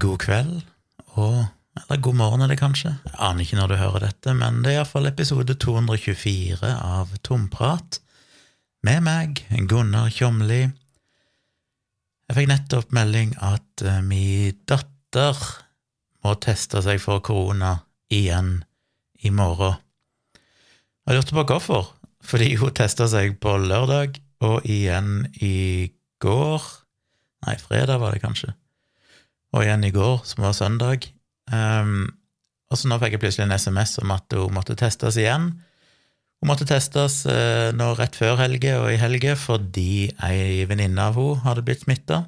God kveld, og eller god morgen det kanskje, jeg aner ikke når du hører dette, men det er iallfall episode 224 av Tomprat, med meg, Gunnar Kjomli. Jeg fikk nettopp melding at uh, min datter må teste seg for korona igjen i morgen. Jeg lurte på hvorfor, fordi hun testa seg på lørdag og igjen i går. Nei, fredag var det kanskje og igjen i går, som var søndag. Um, og så nå fikk jeg plutselig en SMS om at hun måtte testes igjen. Hun måtte testes uh, nå rett før helge og i helge fordi ei venninne av henne hadde blitt smitta.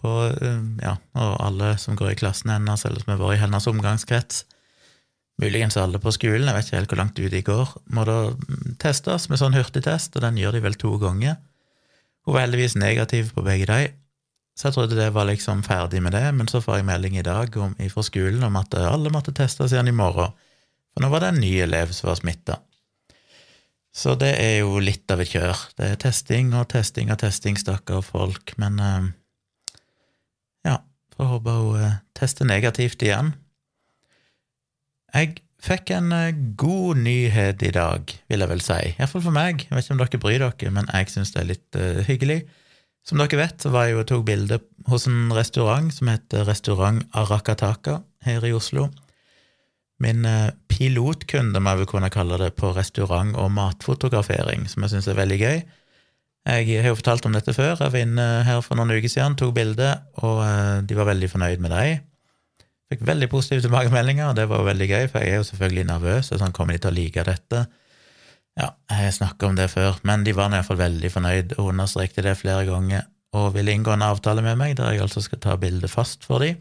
Uh, ja, og alle som går i klassen hennes, eller som har vært i hennes omgangskrets, muligens alle på skolen, jeg vet ikke helt hvor langt ut de går, må da mm, testes med sånn hurtigtest, og den gjør de vel to ganger. Hun var heldigvis negativ på begge de, så jeg trodde det var liksom ferdig med det, men så får jeg melding i dag om, fra skolen om at alle måtte testes igjen i morgen, for nå var det en ny elev som var smitta. Så det er jo litt av et kjør. Det er testing og testing og testing, stakkar folk, men uh, ja, får håpe hun uh, tester negativt igjen. Jeg fikk en god nyhet i dag, vil jeg vel si, iallfall for meg. Jeg vet ikke om dere bryr dere, men jeg syns det er litt hyggelig. Som dere vet, så var jeg og tok bilde hos en restaurant som heter Restaurant Arakataka her i Oslo. Min eh, pilotkunde, må jeg vel kunne kalle det, på restaurant- og matfotografering, som jeg syns er veldig gøy. Jeg har jo fortalt om dette før. Jeg var inne her for noen uker siden, tok bilde, og eh, de var veldig fornøyd med dem. Fikk veldig positive tilbakemeldinger, og det var veldig gøy, for jeg er jo selvfølgelig nervøs. sånn, Kommer de til å like dette? Ja, jeg snakka om det før, men de var iallfall veldig fornøyd og understrekte det flere ganger og ville inngå en avtale med meg der jeg altså skal ta bildet fast for dem.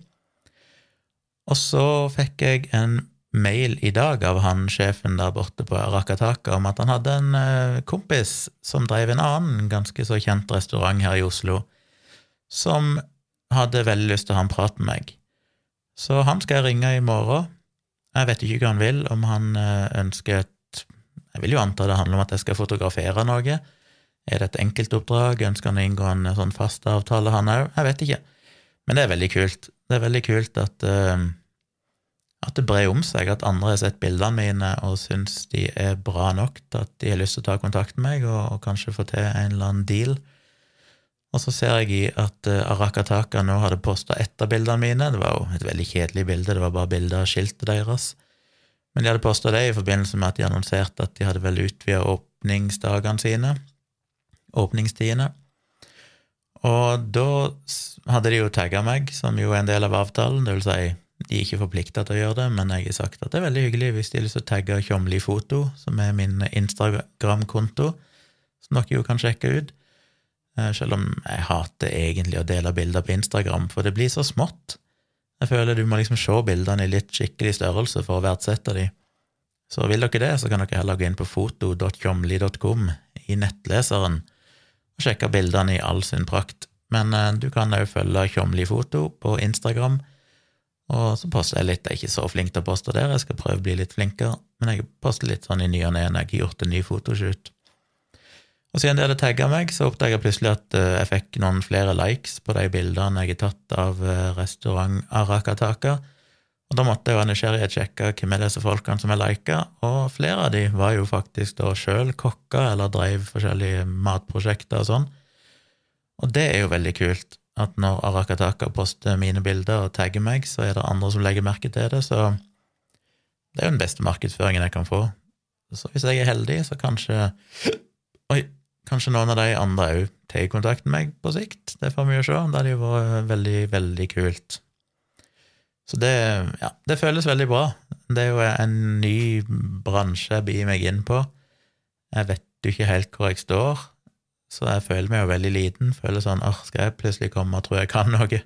Og så fikk jeg en mail i dag av han sjefen der borte på Rakataka om at han hadde en eh, kompis som drev en annen ganske så kjent restaurant her i Oslo, som hadde veldig lyst til å ha en prat med meg. Så han skal jeg ringe i morgen. Jeg vet ikke hva han vil, om han eh, ønsker et jeg vil jo anta det handler om at jeg skal fotografere noe. Er det et enkeltoppdrag? Ønsker han å inngå en sånn fast avtale, han òg? Jeg vet ikke. Men det er veldig kult. Det er veldig kult at, uh, at det brer om seg, at andre har sett bildene mine og syns de er bra nok til at de har lyst til å ta kontakt med meg og, og kanskje få til en eller annen deal. Og så ser jeg i at uh, Arakataka nå hadde posta ett av bildene mine. Det var jo et veldig kjedelig bilde, det var bare bilde av skiltet deres. Men de hadde posta det i forbindelse med at de annonserte at de hadde vel utvida åpningsdagene sine, åpningstidene. Og da hadde de jo tagga meg, som jo er en del av avtalen, det vil si, de er ikke forplikta til å gjøre det, men jeg har sagt at det er veldig hyggelig hvis de har lyst tagge Tjomli Foto, som er min Instagram-konto, som dere jo kan sjekke ut. Eh, selv om jeg hater egentlig å dele bilder på Instagram, for det blir så smått. Jeg føler du må liksom se bildene i litt skikkelig størrelse for å verdsette de. Så vil dere det, så kan dere heller gå inn på foto.tjomli.com i nettleseren og sjekke bildene i all sin prakt. Men eh, du kan òg følge Tjomli Foto på Instagram, og så poster jeg litt. Jeg er ikke så flink til å poste der, jeg skal prøve å bli litt flinkere, men jeg poster litt sånn i ny og ne når jeg har gjort en ny fotoshoot. Og siden de hadde tagga meg, så oppdaga jeg plutselig at eh, jeg fikk noen flere likes på de bildene jeg har tatt av eh, restaurant Arakataka. Og da måtte jeg av nysgjerrighet sjekke hvem er disse folkene som er lika, og flere av de var jo faktisk da sjøl kokker eller dreiv forskjellige matprosjekter og sånn. Og det er jo veldig kult, at når Arakataka poster mine bilder og tagger meg, så er det andre som legger merke til det, så det er jo den beste markedsføringen jeg kan få. Så hvis jeg er heldig, så kanskje Oi, Kanskje noen av de andre òg tar kontakt med meg på sikt. Det får vi jo se. Det hadde jo vært veldig, veldig kult. Så det, ja, det føles veldig bra. Det er jo en ny bransje jeg begir meg inn på. Jeg vet jo ikke helt hvor jeg står, så jeg føler meg jo veldig liten. Føler sånn åh, skal jeg plutselig komme og tro jeg kan noe?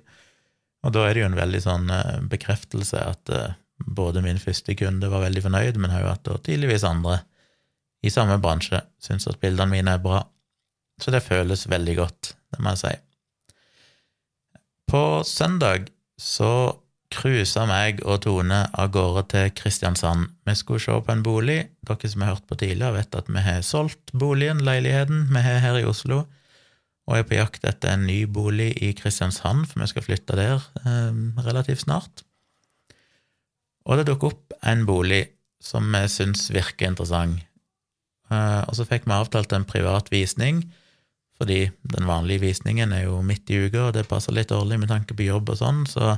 Og da er det jo en veldig sånn eh, bekreftelse at uh, både min første kunde var veldig fornøyd, men òg at tydeligvis andre i samme bransje syns at bildene mine er bra. Så det føles veldig godt, det må jeg si. På søndag så cruisa meg og Tone av gårde til Kristiansand. Vi skulle se på en bolig. Dere som har hørt på tidligere, vet at vi har solgt boligen, leiligheten, vi har her i Oslo. og er på jakt etter en ny bolig i Kristiansand, for vi skal flytte der eh, relativt snart. Og det dukker opp en bolig som vi syns virker interessant. Eh, og så fikk vi avtalt en privat visning, fordi den vanlige visningen er jo midt i uka, og det passer litt dårlig med tanke på jobb og sånn, så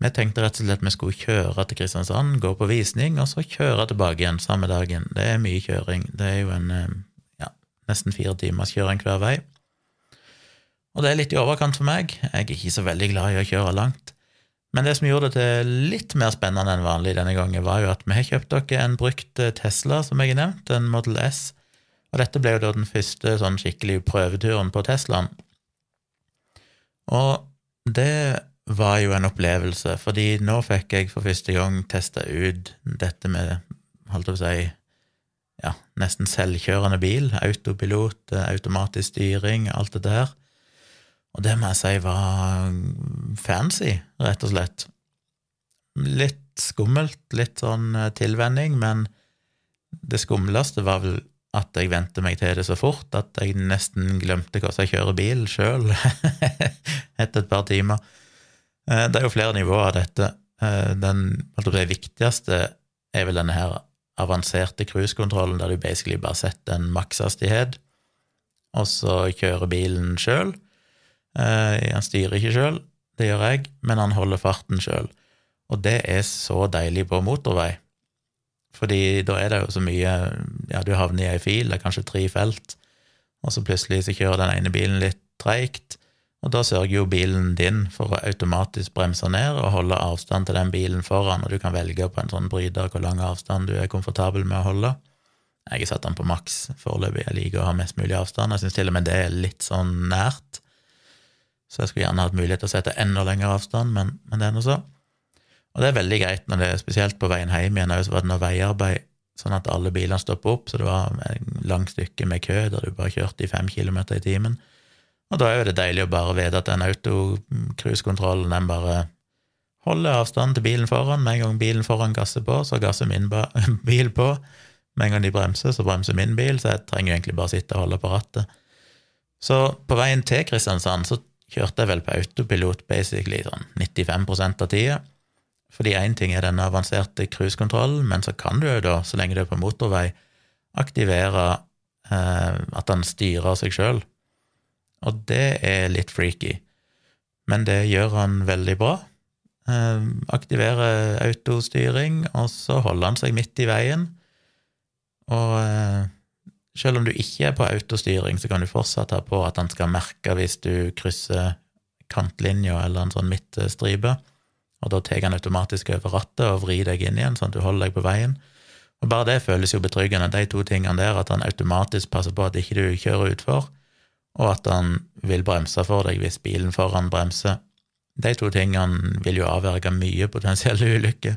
vi tenkte rett og slett at vi skulle kjøre til Kristiansand, gå på visning, og så kjøre tilbake igjen samme dagen. Det er mye kjøring. Det er jo en eh, ja, nesten fire timers kjøring hver vei. Og det er litt i overkant for meg. Jeg er ikke så veldig glad i å kjøre langt. Men det som gjorde det til litt mer spennende enn vanlig denne gangen, var jo at vi har kjøpt dere en brukt eh, Tesla, som jeg har nevnt, en Model S. Og dette ble jo da den første sånn skikkelig prøveturen på Teslaen. Og det var jo en opplevelse, fordi nå fikk jeg for første gang testa ut dette med, holdt jeg på å si, ja, nesten selvkjørende bil, autopilot, automatisk styring, alt det der. Og det må jeg si var fancy, rett og slett. Litt skummelt, litt sånn eh, tilvenning, men det skumleste var vel at jeg vente meg til det så fort at jeg nesten glemte hvordan jeg kjører bil sjøl etter et par timer. Eh, det er jo flere nivåer av dette. Eh, den det viktigste er vel denne her avanserte cruisekontrollen, der du basically bare setter en makshastighet, og så kjører bilen sjøl. Eh, han styrer ikke sjøl, det gjør jeg, men han holder farten sjøl. Og det er så deilig på motorvei, fordi da er det jo så mye Ja, du havner i ei fil, det er kanskje tre felt, og så plutselig så kjører den ene bilen litt treigt, og da sørger jo bilen din for å automatisk bremse ned og holde avstand til den bilen foran, og du kan velge på en sånn bryter hvor lang avstand du er komfortabel med å holde. Jeg har satt den på maks foreløpig, jeg liker å ha mest mulig avstand. Jeg syns til og med det er litt sånn nært, så jeg skulle gjerne hatt mulighet til å sette enda lengre avstand, men, men det er nå så. Og det er veldig greit når det er spesielt på veien hjem igjen, så var det noe veiarbeid sånn at alle bilene stoppa opp, så det var et langt stykke med kø der du bare kjørte i fem kilometer i timen. Og da er jo det deilig å bare vite at den autocruisekontrollen den bare holder avstand til bilen foran. Med en gang bilen foran gasser på, så gasser min bil på. Med en gang de bremser, så bremser min bil, så jeg trenger egentlig bare sitte og holde på rattet. Så på veien til Kristiansand så kjørte jeg vel på autopilot basically sånn 95% av tida. Fordi én ting er den avanserte cruisekontrollen, men så kan du jo da, så lenge du er på motorvei, aktivere eh, at han styrer seg sjøl og det er litt freaky. Men det gjør han veldig bra. Eh, aktiverer autostyring, og så holder han seg midt i veien. Og eh, selv om du ikke er på autostyring, så kan du fortsatt ha på at han skal merke hvis du krysser kantlinja eller en sånn midtstripe, og da tar han automatisk over rattet og vrir deg inn igjen, sånn at du holder deg på veien. Og bare det føles jo betryggende, de to tingene der, at han automatisk passer på at ikke du kjører utfor, og at han vil bremse for deg hvis bilen foran bremser. De to tingene vil jo avverge mye potensielle ulykker.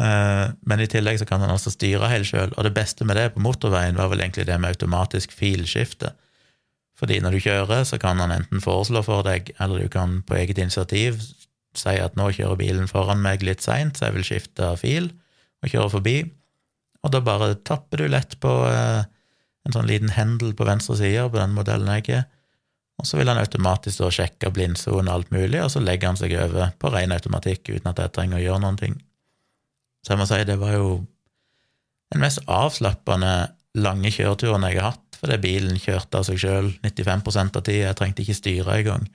Eh, men i tillegg så kan han også styre helt sjøl, og det beste med det på motorveien var vel egentlig det med automatisk filskifte. Fordi når du kjører, så kan han enten foreslå for deg, eller du kan på eget initiativ si at nå kjører bilen foran meg litt seint, så jeg vil skifte fil og kjøre forbi, og da bare tapper du lett på eh, en sånn liten hendel på venstre side på den modellen jeg er, og så vil han automatisk da sjekke blindsone og alt mulig, og så legger han seg over på ren automatikk uten at jeg trenger å gjøre noen ting. Så jeg må si det var jo den mest avslappende lange kjøreturen jeg har hatt, fordi bilen kjørte av seg sjøl 95 av tida, jeg trengte ikke styre engang.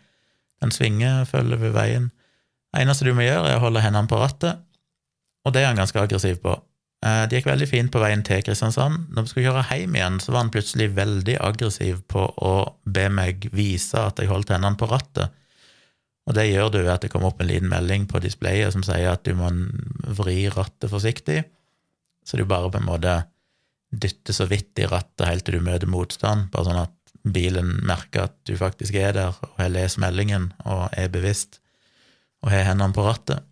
Den svinger, følger ved veien. Eneste du må gjøre, er å holde hendene på rattet, og det er han ganske aggressiv på. Eh, det gikk veldig fint på veien til Kristiansand. Når vi skulle kjøre hjem igjen, så var han plutselig veldig aggressiv på å be meg vise at jeg holdt hendene på rattet. Og det gjør du ved at det kommer opp en liten melding på displayet som sier at du må vri rattet forsiktig, så du bare på en måte dytter så vidt i rattet helt til du møter motstand, bare sånn at bilen merker at du faktisk er der og har lest meldingen og er bevisst og har hendene på rattet.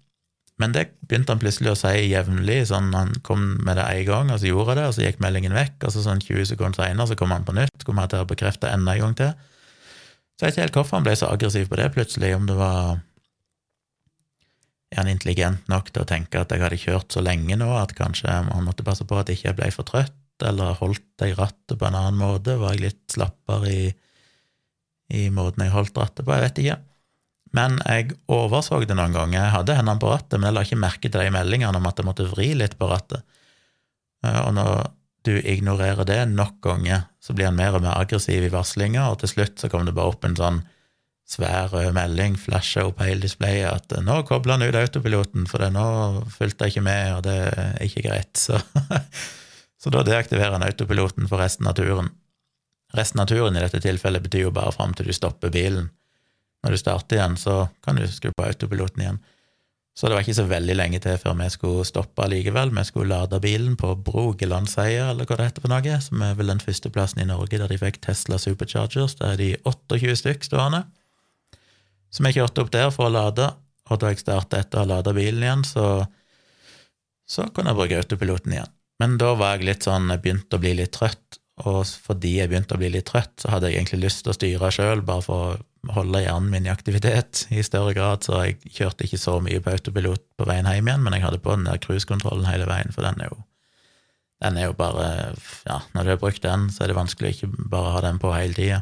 Men det begynte han plutselig å si jevnlig. sånn Han kom med det én gang, og så gjorde han det, og så gikk meldingen vekk. Og så sånn 20 sekunder seinere så kom han på nytt, kom jeg til å bekrefte enda en gang til. Så jeg vet ikke helt hvorfor han ble så aggressiv på det plutselig, om det var Er han intelligent nok til å tenke at jeg hadde kjørt så lenge nå at kanskje han måtte passe på at jeg ikke ble for trøtt, eller holdt jeg rattet på en annen måte? Var jeg litt slappere i, i måten jeg holdt rattet på, jeg vet ikke. Men jeg overså det noen ganger. Jeg hadde hendene på rattet, men jeg la ikke merke til de meldingene om at jeg måtte vri litt på rattet. Og når du ignorerer det nok ganger, så blir han mer og mer aggressiv i varslinga, og til slutt så kommer det bare opp en sånn svær rød melding, flasher opp hele displayet, at 'nå kobler han ut autopiloten, for det nå fulgte jeg ikke med, og det er ikke greit', så, så da deaktiverer han autopiloten for resten av turen. Resten av turen i dette tilfellet betyr jo bare fram til du stopper bilen. Når du starter igjen, så kan du skru på autopiloten igjen. Så det var ikke så veldig lenge til før vi skulle stoppe likevel. Vi skulle lade bilen på Brogelandseia, eller hva det heter for noe, som er vel den første plassen i Norge der de fikk Tesla Superchargers. Der er de 28 stykk stående. Så vi kjørte opp der for å lade, og da jeg starta etter å ha lada bilen igjen, så, så kunne jeg bruke autopiloten igjen. Men da var jeg litt sånn, jeg begynte å bli litt trøtt, og fordi jeg begynte å bli litt trøtt, så hadde jeg egentlig lyst til å styre sjøl, bare for å holde hjernen min i aktivitet i større grad, så jeg kjørte ikke så mye på autopilot på veien hjem igjen, men jeg hadde på den der cruisekontrollen hele veien, for den er jo den er jo bare Ja, når du har brukt den, så er det vanskelig å ikke bare ha den på hele tida.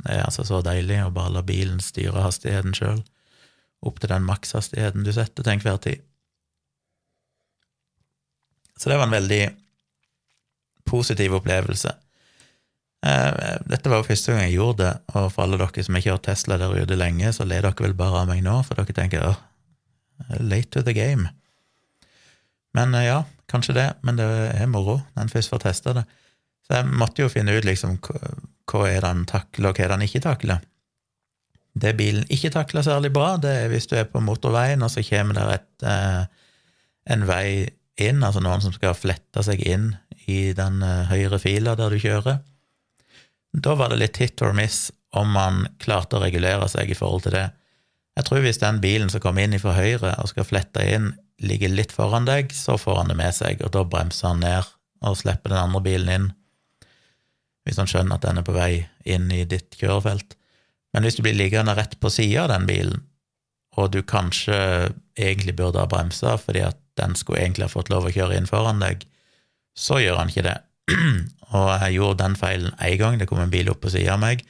Det er altså så deilig å bare la bilen styre hastigheten sjøl, opp til den makshastigheten du setter til enhver tid. Så det var en veldig positiv opplevelse. Eh, dette var jo første gang jeg gjorde det, og for alle dere som har kjørt Tesla der ute lenge, så ler dere vel bare av meg nå, for dere tenker oh, late to the game. Men eh, ja, kanskje det, men det er moro når en først får testa det. Så jeg måtte jo finne ut liksom hva er det han takler, og hva er det han ikke takler. Det bilen ikke takler særlig bra, det er hvis du er på motorveien, og så kommer det et, eh, en vei inn, altså noen som skal flette seg inn i den høyre fila der du kjører da var det litt hit or miss om man klarte å regulere seg i forhold til det. Jeg tror hvis den bilen som kommer inn fra høyre og skal flette inn, ligger litt foran deg, så får han det med seg, og da bremser han ned og slipper den andre bilen inn, hvis han skjønner at den er på vei inn i ditt kjørefelt. Men hvis du blir liggende rett på sida av den bilen, og du kanskje egentlig burde ha bremsa fordi at den skulle egentlig ha fått lov å kjøre inn foran deg, så gjør han ikke det. Og jeg gjorde den feilen én gang. Det kom en bil opp på sida av meg.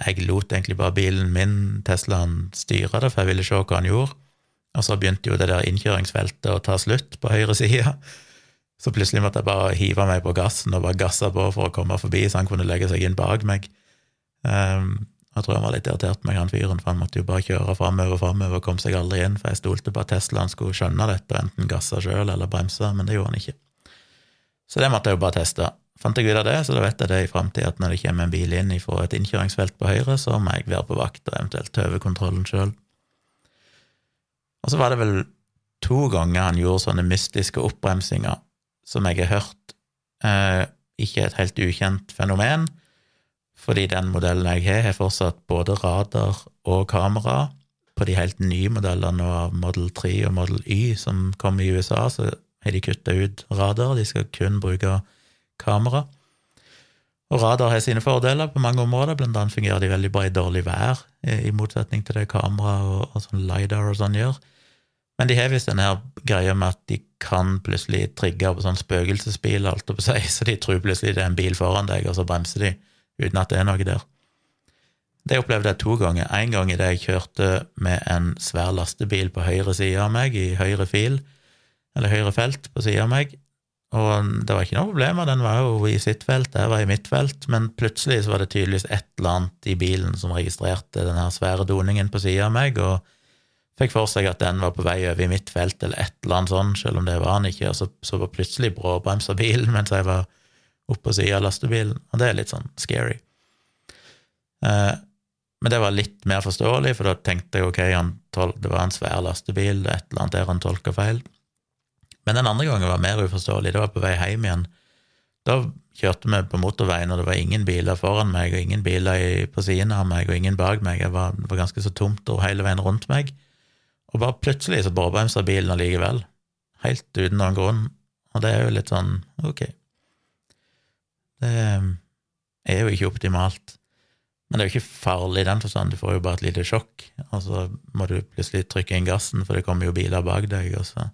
Jeg lot egentlig bare bilen min, Teslaen, styre det, for jeg ville se hva han gjorde. Og så begynte jo det der innkjøringsfeltet å ta slutt på høyre side. Så plutselig måtte jeg bare hive meg på gassen og bare gasse på for å komme forbi, så han kunne legge seg inn bak meg. Um, jeg tror han var litt irritert med han fyren, for han måtte jo bare kjøre framover og framover og kom seg aldri inn, for jeg stolte på at Teslaen skulle skjønne dette og enten gasse sjøl eller bremse, men det gjorde han ikke. Så det måtte jeg jo bare teste. Fant jeg ut av det, så da vet jeg det i framtida at når det kommer en bil inn fra et innkjøringsfelt på høyre, så må jeg være på vakt og eventuelt tøve kontrollen sjøl. Og så var det vel to ganger han gjorde sånne mystiske oppbremsinger som jeg har hørt eh, ikke et helt ukjent fenomen, fordi den modellen jeg har, har fortsatt både radar og kamera. På de helt nye modellene av Model 3 og Model Y som kom i USA, så har de kutta ut radar, de skal kun bruke kamera. Og radar har sine fordeler på mange områder, blant annet fungerer de veldig bra i dårlig vær, i motsetning til det kamera og, og sånn LiDAR og sånn gjør. Men de har visst denne her greia med at de kan plutselig trigge på sånn spøkelsesbil, alt på seg, så de tror plutselig det er en bil foran deg, og så bremser de uten at det er noe der. Det opplevde jeg to ganger. En gang idet jeg kjørte med en svær lastebil på høyre side av meg, i høyre fil, eller høyre felt på sida av meg, og det var ikke noe problem, den var jo i sitt felt, jeg var i mitt felt, men plutselig så var det tydeligvis et eller annet i bilen som registrerte den her svære doningen på sida av meg, og fikk for seg at den var på vei over i mitt felt, eller et eller annet sånn, selv om det var den ikke, og så, så var plutselig bråbremsa bilen mens jeg var oppe på sida av lastebilen, og det er litt sånn scary. Eh, men det var litt mer forståelig, for da tenkte jeg ok, det var en svær lastebil, det er et eller annet der han tolka feil. Men den andre gangen var mer uforståelig. Det var på vei hjem igjen. Da kjørte vi på motorveien, og det var ingen biler foran meg, og ingen biler på siden av meg, og ingen bak meg. Det var, var, ganske så tomt og hele veien rundt meg. Og bare plutselig så bråbremsa bilen allikevel. Helt uten noen grunn. Og det er jo litt sånn ok. Det er jo ikke optimalt. Men det er jo ikke farlig i den forstand, du får jo bare et lite sjokk, og så må du plutselig trykke inn gassen, for det kommer jo biler bak deg, og så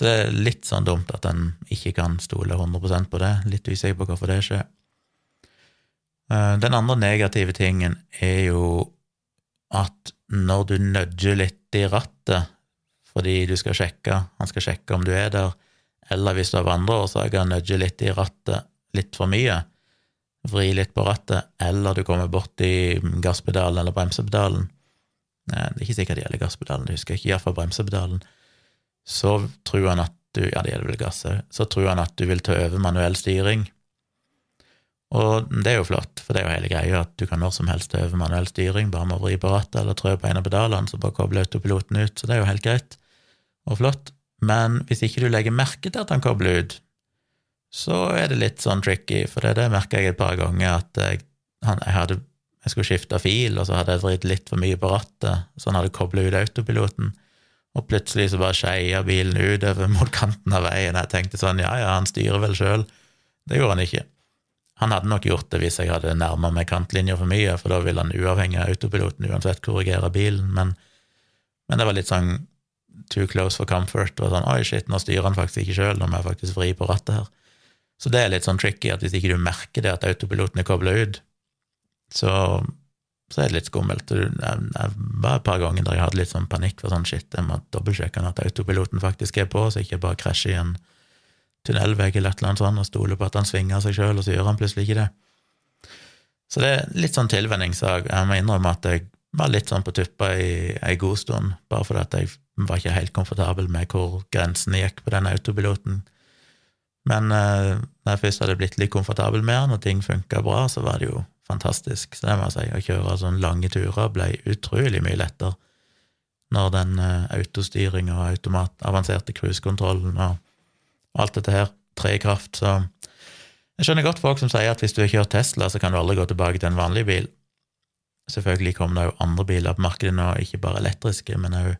så det er litt sånn dumt at en ikke kan stole 100% på det. Litt usikker på hvorfor det skjer. Eh, den andre negative tingen er jo at når du nudger litt i rattet fordi du skal sjekke, han skal sjekke om du er der, eller hvis du av andre årsaker nudger litt i rattet litt for mye, vri litt på rattet, eller du kommer borti gasspedalen eller bremsepedalen Det er ikke sikkert det gjelder gasspedalen, det husker jeg ikke, iallfall bremsepedalen. Så tror han at du Ja, det gjelder vel gass òg. Så tror han at du vil ta over manuell styring og det er jo flott, for det er jo hele greia at du kan når som helst ta over manuell styring bare med å vri på rattet eller trø på en av pedalene, så bare kobler autopiloten ut, så det er jo helt greit og flott. Men hvis ikke du legger merke til at han kobler ut, så er det litt sånn tricky, for det, det merka jeg et par ganger, at jeg, han, jeg, hadde, jeg skulle skifte fil, og så hadde jeg vridd litt for mye på rattet, så han hadde koblet ut autopiloten, og plutselig så bare skeia bilen utover mot kanten av veien. Jeg tenkte sånn, ja ja, han styrer vel sjøl. Det gjorde han ikke. Han hadde nok gjort det hvis jeg hadde nærma meg kantlinja for mye, for da ville han uavhengig av autopiloten uansett korrigere bilen, men, men det var litt sånn too close for comfort. og sånn, Oi, shit, nå styrer han faktisk ikke sjøl, nå må jeg faktisk vri på rattet her. Så det er litt sånn tricky at hvis ikke du merker det at autopiloten er kobla ut, så, så, er det litt skummelt. Jeg, jeg var et par ganger der jeg hadde litt sånn panikk for sånn shit, jeg må dobbeltsjekke at autopiloten faktisk er på, så jeg ikke bare krasjer i en tunnelvegg eller et eller annet sånt og stoler på at han svinger seg sjøl, og så gjør han plutselig ikke det. Så det er litt sånn tilvenningssak. Jeg må innrømme at jeg var litt sånn på tuppa i ei god stund, bare fordi at jeg var ikke helt komfortabel med hvor grensene gikk på den autopiloten. Men eh, når jeg først hadde blitt litt komfortabel med den, og ting funka bra, så var det jo fantastisk. Så det må jeg si, å kjøre sånne lange turer ble utrolig mye lettere når den eh, autostyringa og automat, avanserte cruisekontrollen og alt dette her trer i kraft. Så jeg skjønner godt folk som sier at hvis du har kjørt Tesla, så kan du aldri gå tilbake til en vanlig bil. Selvfølgelig kommer det jo andre biler på markedet nå, ikke bare elektriske, men òg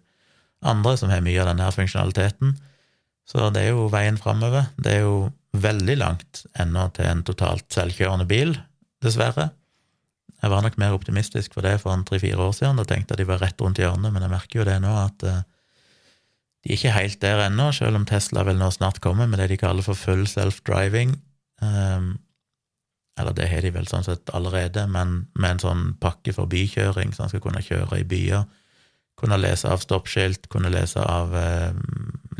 andre som har mye av denne funksjonaliteten. Så det er jo veien framover. Det er jo veldig langt ennå til en totalt selvkjørende bil, dessverre. Jeg var nok mer optimistisk for det for en tre-fire år siden. Da tenkte jeg de var rett rundt hjørnet, men jeg merker jo det nå at eh, de er ikke helt der ennå, selv om Tesla vel nå snart kommer med det de kaller for full self-driving. Um, eller det har de vel sånn sett allerede, men med en sånn pakke for bykjøring, så han skal kunne kjøre i byer. Kunne lese av stoppskilt, kunne lese av eh,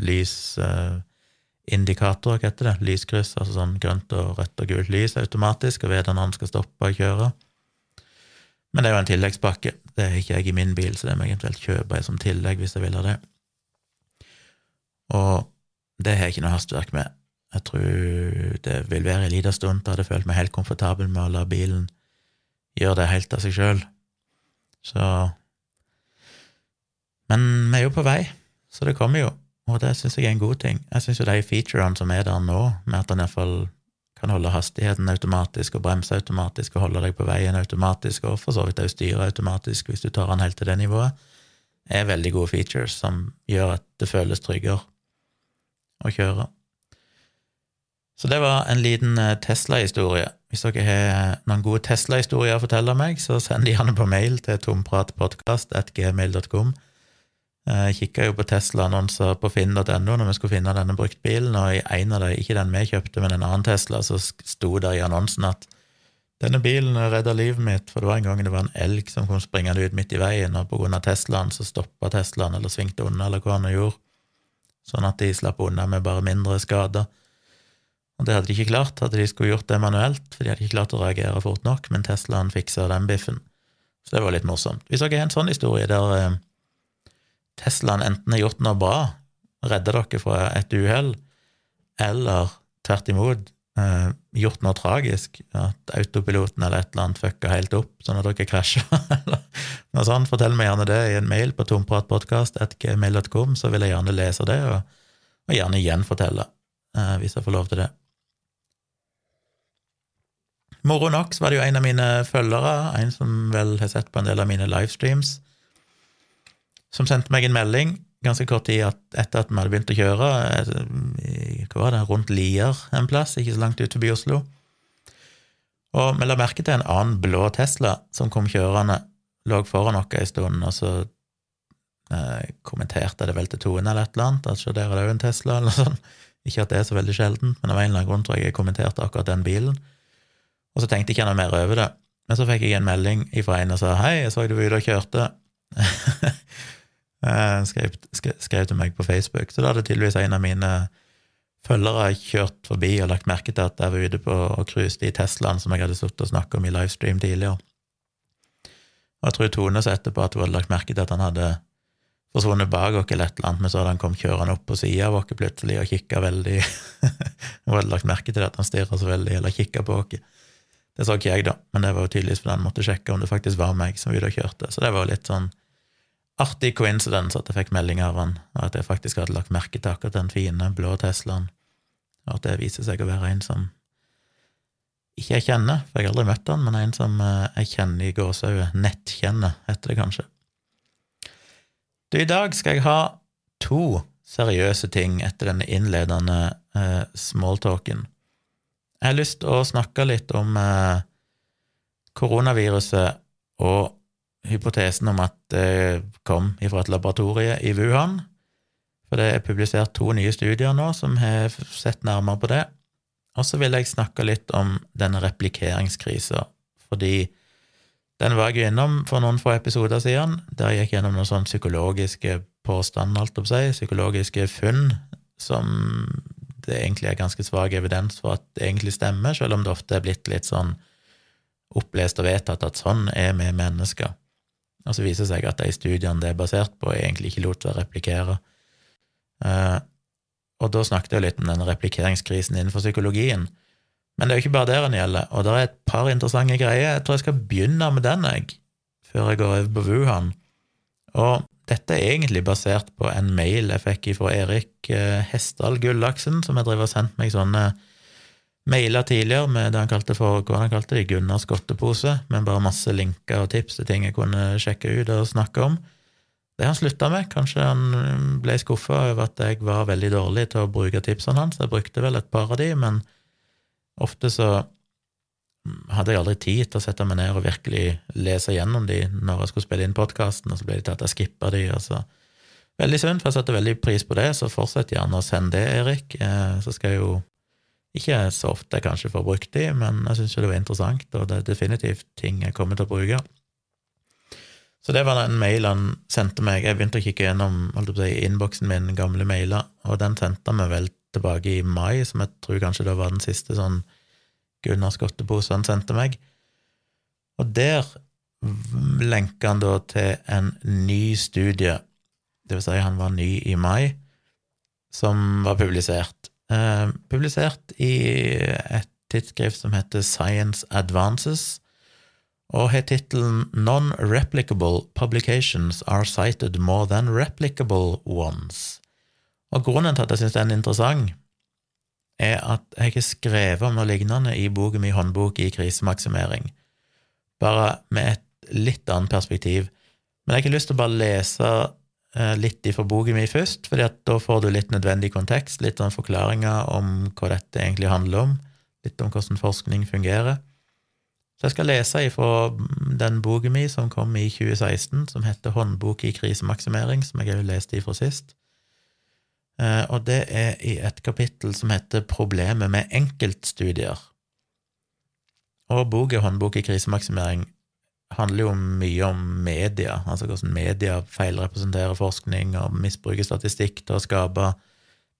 lysindikatorer, eh, hva heter det, lyskryss, altså sånn grønt og rødt og gult lys automatisk, og vite når han skal stoppe og kjøre. Men det er jo en tilleggspakke. Det har ikke jeg i min bil, så det må jeg eventuelt kjøpe som tillegg hvis jeg vil ha det. Og det har jeg ikke noe hastverk med. Jeg tror det vil være en liten stund til jeg hadde følt meg helt komfortabel med å la bilen gjøre det helt av seg sjøl. Så Men vi er jo på vei, så det kommer jo, og det syns jeg er en god ting. Jeg syns jo de featurene som er der nå, med at han iallfall kan holde hastigheten automatisk og bremse automatisk og holde deg på veien automatisk, og for så vidt òg styre automatisk hvis du tar han helt til det nivået, er veldig gode features som gjør at det føles tryggere å kjøre. Så det var en liten eh, Tesla-historie. Hvis dere har noen gode Tesla-historier å fortelle meg, så send de gjerne på mail til tompratpodkast.gmail.com. Eh, jeg kikka jo på Tesla-annonser på finn.no når vi skulle finne denne bruktbilen, og i en av dem, ikke den vi kjøpte, men en annen Tesla, så sto det i annonsen at denne bilen redda livet mitt, for det var en gang det var en elg som kom springende ut midt i veien, og på grunn av Teslaen så stoppa Teslaen eller svingte unna, eller hva han gjorde sånn at de slapp unna med bare mindre skader. Og det hadde de ikke klart, hadde de skulle gjort det manuelt, for de hadde ikke klart å reagere fort nok, men Teslaen fiksa den biffen. Så det var litt morsomt. Dere har en sånn historie der eh, Teslaen enten har gjort noe bra, redda dere fra et uhell, eller tvert imot eh, gjort noe tragisk, at autopiloten eller et eller annet fucka helt opp, sånn at dere krasja, eller noe sånt, fortell meg gjerne det i en mail på tompratpodkast.gmail.com, så vil jeg gjerne lese det, og, og gjerne gjenfortelle, eh, hvis jeg får lov til det. Moro nok så var det jo en av mine følgere, en som vel har sett på en del av mine livestreams, som sendte meg en melding ganske kort tid etter at vi hadde begynt å kjøre, eh, hva var det, rundt Lier en plass, ikke så langt ut forbi Oslo. Og vi la merke til en annen blå Tesla som kom kjørende, lå foran oss en stund, og så eh, kommenterte det vel til Tone eller et eller annet, at se der er det òg en Tesla, eller sånn. Ikke at det er så veldig sjeldent, men av en eller annen grunn tror jeg jeg kommenterte akkurat den bilen. Og så tenkte jeg ikke noe mer over det. Men så fikk jeg en melding ifra en og sa hei, jeg så du var ute og kjørte. skrev, skrev, til meg på Facebook. Så da hadde tydeligvis en av mine følgere kjørt forbi og lagt merke til at jeg var ute på og cruiste i Teslaen som jeg hadde sittet og snakket om i livestream tidligere. Og jeg tror Tone sa etterpå at hun hadde lagt merke til at han hadde forsvunnet bak oss eller et eller annet, men så hadde han kommet kjørende opp på sida av oss plutselig og kikka veldig Hun hadde lagt merke til at han stirra så veldig, eller kikka på oss. Det så ikke jeg, da, men det var jo tydeligvis fordi han måtte sjekke om det faktisk var meg som var ute og kjørte, så det var jo litt sånn artig coincidence at jeg fikk melding av han, og at jeg faktisk hadde lagt merke til akkurat den fine, blå Teslaen, og at det viser seg å være en som ikke jeg kjenner, for jeg har aldri møtt han, men en som eh, jeg kjenner i gåsehudet, nettkjenner, heter det kanskje. Du, i dag skal jeg ha to seriøse ting etter denne innledende eh, smalltalken. Jeg har lyst til å snakke litt om eh, koronaviruset og hypotesen om at det kom fra et laboratorie i Wuhan. For det er publisert to nye studier nå som har sett nærmere på det. Og så vil jeg snakke litt om denne replikeringskrisa, fordi den var jeg innom for noen få episoder siden, der jeg gikk gjennom noen sånne psykologiske påstander, alt opp seg, psykologiske funn, som det egentlig er ganske svak evidens for at det egentlig stemmer, selv om det ofte er blitt litt sånn opplest og vedtatt at sånn er vi mennesker. Og så viser det seg at de studiene det er basert på, egentlig ikke lot å replikere. Eh, og da snakket jeg litt om den replikeringskrisen innenfor psykologien. Men det er jo ikke bare der den gjelder, og det er et par interessante greier. Jeg tror jeg skal begynne med den, jeg, før jeg går over på Wuhan. Og dette er egentlig basert på en mail jeg fikk fra Erik eh, Hesdal Gullaksen, som jeg driver og sendte meg sånne mailer tidligere med det han kalte for hva han kalte det, Gunnars godtepose, med bare masse linker og tips til ting jeg kunne sjekke ut og snakke om. Det han slutta med. Kanskje han ble skuffa over at jeg var veldig dårlig til å bruke tipsene hans. Jeg brukte vel et par av de, men Ofte så hadde jeg aldri tid til å sette meg ned og virkelig lese gjennom de når jeg skulle spille inn podkasten, og så ble det til at jeg skippa de, og så Veldig synd, for jeg setter veldig pris på det, så fortsett gjerne å sende det, Erik. Eh, så skal jeg jo ikke så ofte jeg kanskje får brukt de, men jeg syns jo det var interessant, og det er definitivt ting jeg kommer til å bruke. Så det var den mailen han sendte meg. Jeg begynte å kikke gjennom holdt på å si, innboksen min, gamle mailer, og den sendte han meg vel tilbake i mai, som jeg tror kanskje det var den siste sånn Gunnar Skottepose han sendte meg. Og der lenka han da til en ny studie, det vil si han var ny i mai, som var publisert. Eh, publisert i et tidsskrift som heter Science Advances, og har tittelen Non-replicable publications are cited more than replicable ones. Og grunnen til at jeg syns den er interessant, er at jeg har skrevet om noe lignende i boka mi Håndbok i krisemaksimering, bare med et litt annet perspektiv. Men jeg har lyst til å bare lese litt ifra boka mi først, at da får du litt nødvendig kontekst, litt sånn forklaringer om hva dette egentlig handler om, litt om hvordan forskning fungerer. Så jeg skal lese ifra den boka mi som kom i 2016, som heter Håndbok i krisemaksimering, som jeg òg leste ifra sist. Eh, og det er i et kapittel som heter Problemet med enkeltstudier. Og boka Håndbok i krisemaksimering handler jo mye om media, altså hvordan media feilrepresenterer forskning og misbruker statistikk til å skape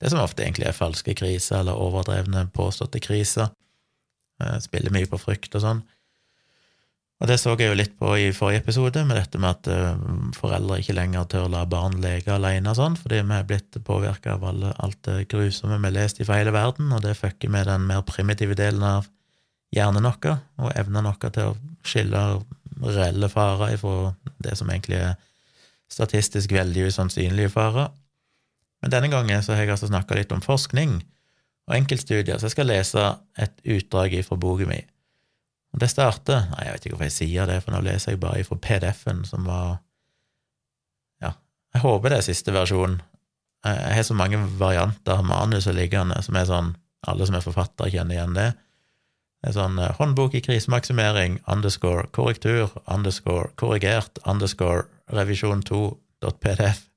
det som ofte egentlig er falske kriser eller overdrevne påståtte kriser. Eh, spiller mye på frykt og sånn. Og det så jeg jo litt på i forrige episode, med dette med at uh, foreldre ikke lenger tør å la barn leke alene og sånn, fordi vi er blitt påvirka av alle, alt det grusomme vi har lest fra hele verden, og det fucker med den mer primitive delen av hjernen vår, og evnen vår til å skille reelle farer ifra det som egentlig er statistisk veldig usannsynlige farer. Men denne gangen så har jeg altså snakka litt om forskning og enkeltstudier, så jeg skal lese et utdrag fra boka mi. Og det starter Nei, jeg vet ikke hvorfor jeg sier det, for nå leser jeg bare fra PDF-en, som var Ja, jeg håper det er siste versjon. Jeg har så mange varianter av manuset liggende som er sånn Alle som er forfattere, kjenner igjen det. Er sånn eh, håndbok i krisemaksimering, underscore korrektur, underscore korrigert, underscore revisjon 2.pdf.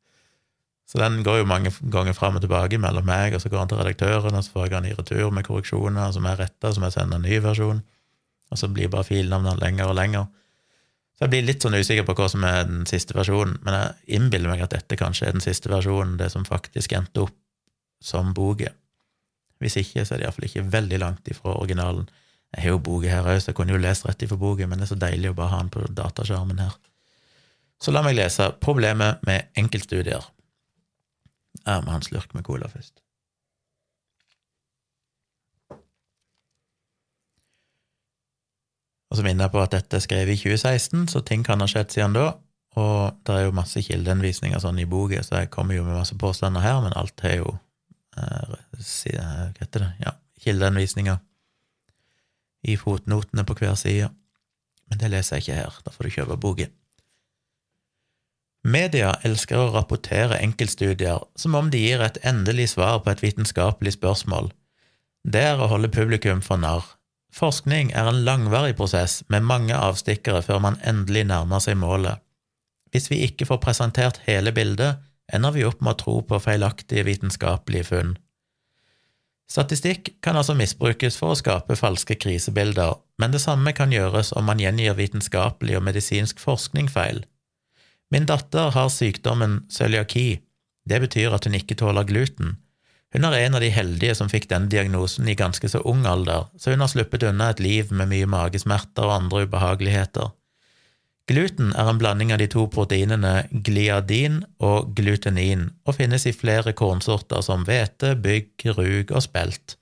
Så den går jo mange ganger fram og tilbake mellom meg, og så går han til redaktøren, og så får jeg han i retur med korreksjoner som er retta, som jeg sender en ny versjon. og så blir bare filnavnene lenger og lenger. Så jeg blir litt sånn usikker på hva som er den siste versjonen, men jeg innbiller meg at dette kanskje er den siste versjonen, det som faktisk endte opp som boka. Hvis ikke, så er det iallfall ikke veldig langt ifra originalen. Jeg har jo boka her òg, så jeg kunne jo lest rett ifra boka, men det er så deilig å bare ha den på dataskjermen her. Så la meg lese Problemet med enkeltstudier. Jeg må ha en slurk med cola først. Og så minner jeg på at dette er skrevet i 2016, så ting kan ha skjedd siden da. Og det er jo masse kildeinnvisninger sånn i boka, så jeg kommer jo med masse påstander her, men alt er jo eh, Hva heter det? Ja, kildeanvisninger i fotnotene på hver side. Men det leser jeg ikke her, da får du kjøpe boken. Media elsker å rapportere enkeltstudier som om de gir et endelig svar på et vitenskapelig spørsmål. Det er å holde publikum for narr. Forskning er en langvarig prosess med mange avstikkere før man endelig nærmer seg målet. Hvis vi ikke får presentert hele bildet, ender vi opp med å tro på feilaktige vitenskapelige funn. Statistikk kan altså misbrukes for å skape falske krisebilder, men det samme kan gjøres om man gjengir vitenskapelig og medisinsk forskning feil. Min datter har sykdommen cøliaki. Det betyr at hun ikke tåler gluten. Hun er en av de heldige som fikk denne diagnosen i ganske så ung alder, så hun har sluppet unna et liv med mye magesmerter og andre ubehageligheter. Gluten er en blanding av de to proteinene gliadin og glutenin, og finnes i flere kornsorter som hvete, bygg, rug og spelt.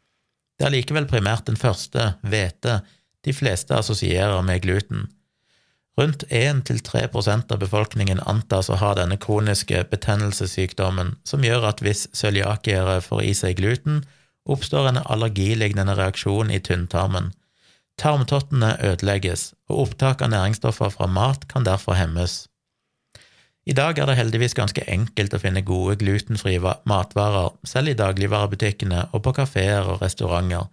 Det er likevel primært den første, hvete, de fleste assosierer med gluten. Rundt 1–3% av befolkningen antas å ha denne kroniske betennelsessykdommen, som gjør at hvis cøliakiere får i seg gluten, oppstår en allergilignende reaksjon i tynntarmen. Tarmtottene ødelegges, og opptak av næringsstoffer fra mat kan derfor hemmes. I dag er det heldigvis ganske enkelt å finne gode glutenfrie matvarer, selv i dagligvarebutikkene og på kafeer og restauranter,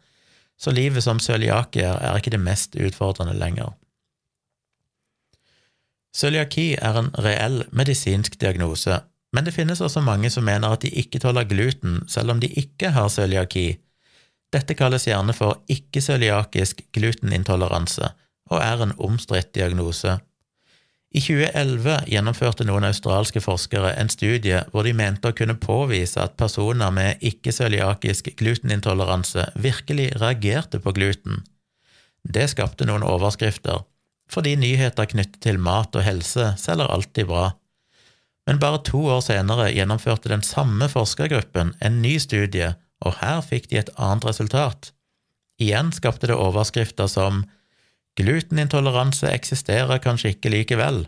så livet som cøliakier er ikke det mest utfordrende lenger. Cøliaki er en reell medisinsk diagnose, men det finnes også mange som mener at de ikke tåler gluten selv om de ikke har cøliaki. Dette kalles gjerne for ikke-cøliakisk glutenintoleranse og er en omstridt diagnose. I 2011 gjennomførte noen australske forskere en studie hvor de mente å kunne påvise at personer med ikke-cøliakisk glutenintoleranse virkelig reagerte på gluten. Det skapte noen overskrifter, fordi nyheter knyttet til mat og helse selger alltid bra. Men bare to år senere gjennomførte den samme forskergruppen en ny studie, og her fikk de et annet resultat. Igjen skapte det overskrifter som Glutenintoleranse eksisterer kanskje ikke likevel.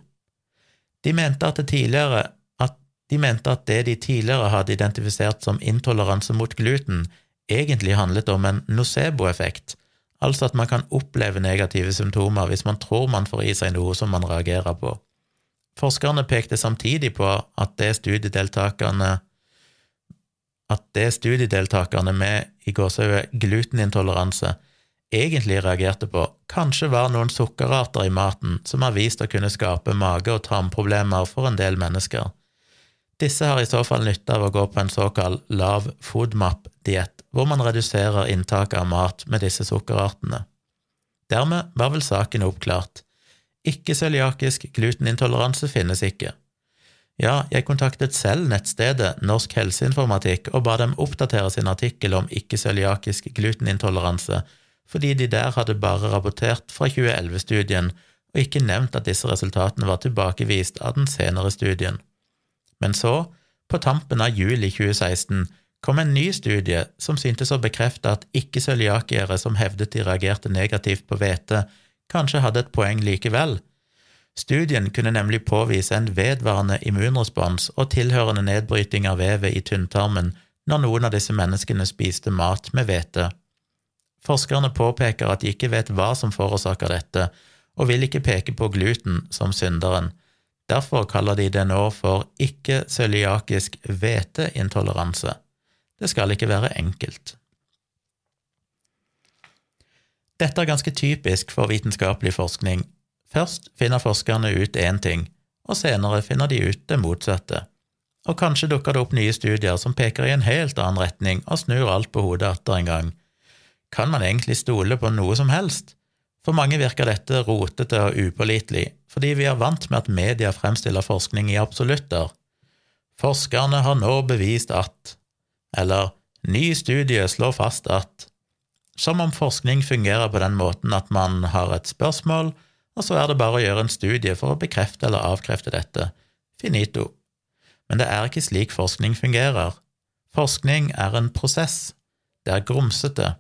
De mente at tidligere at de mente at det de tidligere hadde identifisert som intoleranse mot gluten, egentlig handlet om en nocebo-effekt, altså at man kan oppleve negative symptomer hvis man tror man får i seg noe som man reagerer på. Forskerne pekte samtidig på at det studiedeltakerne at det studiedeltakerne med i gåsehudet glutenintoleranse egentlig reagerte på, kanskje var noen sukkerarter i maten som har vist å kunne skape mage- og tarmproblemer for en del mennesker. Disse har i så fall nytte av å gå på en såkalt lav foodmap-diett, hvor man reduserer inntaket av mat med disse sukkerartene. Dermed var vel saken oppklart. Ikke-cøliakisk glutenintoleranse finnes ikke. Ja, jeg kontaktet selv nettstedet Norsk helseinformatikk og ba dem oppdatere sin artikkel om ikke-cøliakisk glutenintoleranse, fordi de der hadde bare rapportert fra 2011-studien og ikke nevnt at disse resultatene var tilbakevist av den senere studien. Men så, på tampen av juli 2016, kom en ny studie som syntes å bekrefte at ikke-cøliakiere som hevdet de reagerte negativt på hvete, kanskje hadde et poeng likevel. Studien kunne nemlig påvise en vedvarende immunrespons og tilhørende nedbryting av vevet i tynntarmen når noen av disse menneskene spiste mat med hvete. Forskerne påpeker at de ikke vet hva som forårsaker dette, og vil ikke peke på gluten som synderen. Derfor kaller de det nå for ikke-cøliakisk hveteintoleranse. Det skal ikke være enkelt. Dette er ganske typisk for vitenskapelig forskning. Først finner forskerne ut én ting, og senere finner de ut det motsatte. Og kanskje dukker det opp nye studier som peker i en helt annen retning og snur alt på hodet atter en gang. Kan man egentlig stole på noe som helst? For mange virker dette rotete og upålitelig, fordi vi er vant med at media fremstiller forskning i absolutter. Forskerne har nå bevist at, eller ny studie slår fast at, som om forskning fungerer på den måten at man har et spørsmål, og så er det bare å gjøre en studie for å bekrefte eller avkrefte dette. Finito. Men det er ikke slik forskning fungerer. Forskning er en prosess. Det er grumsete.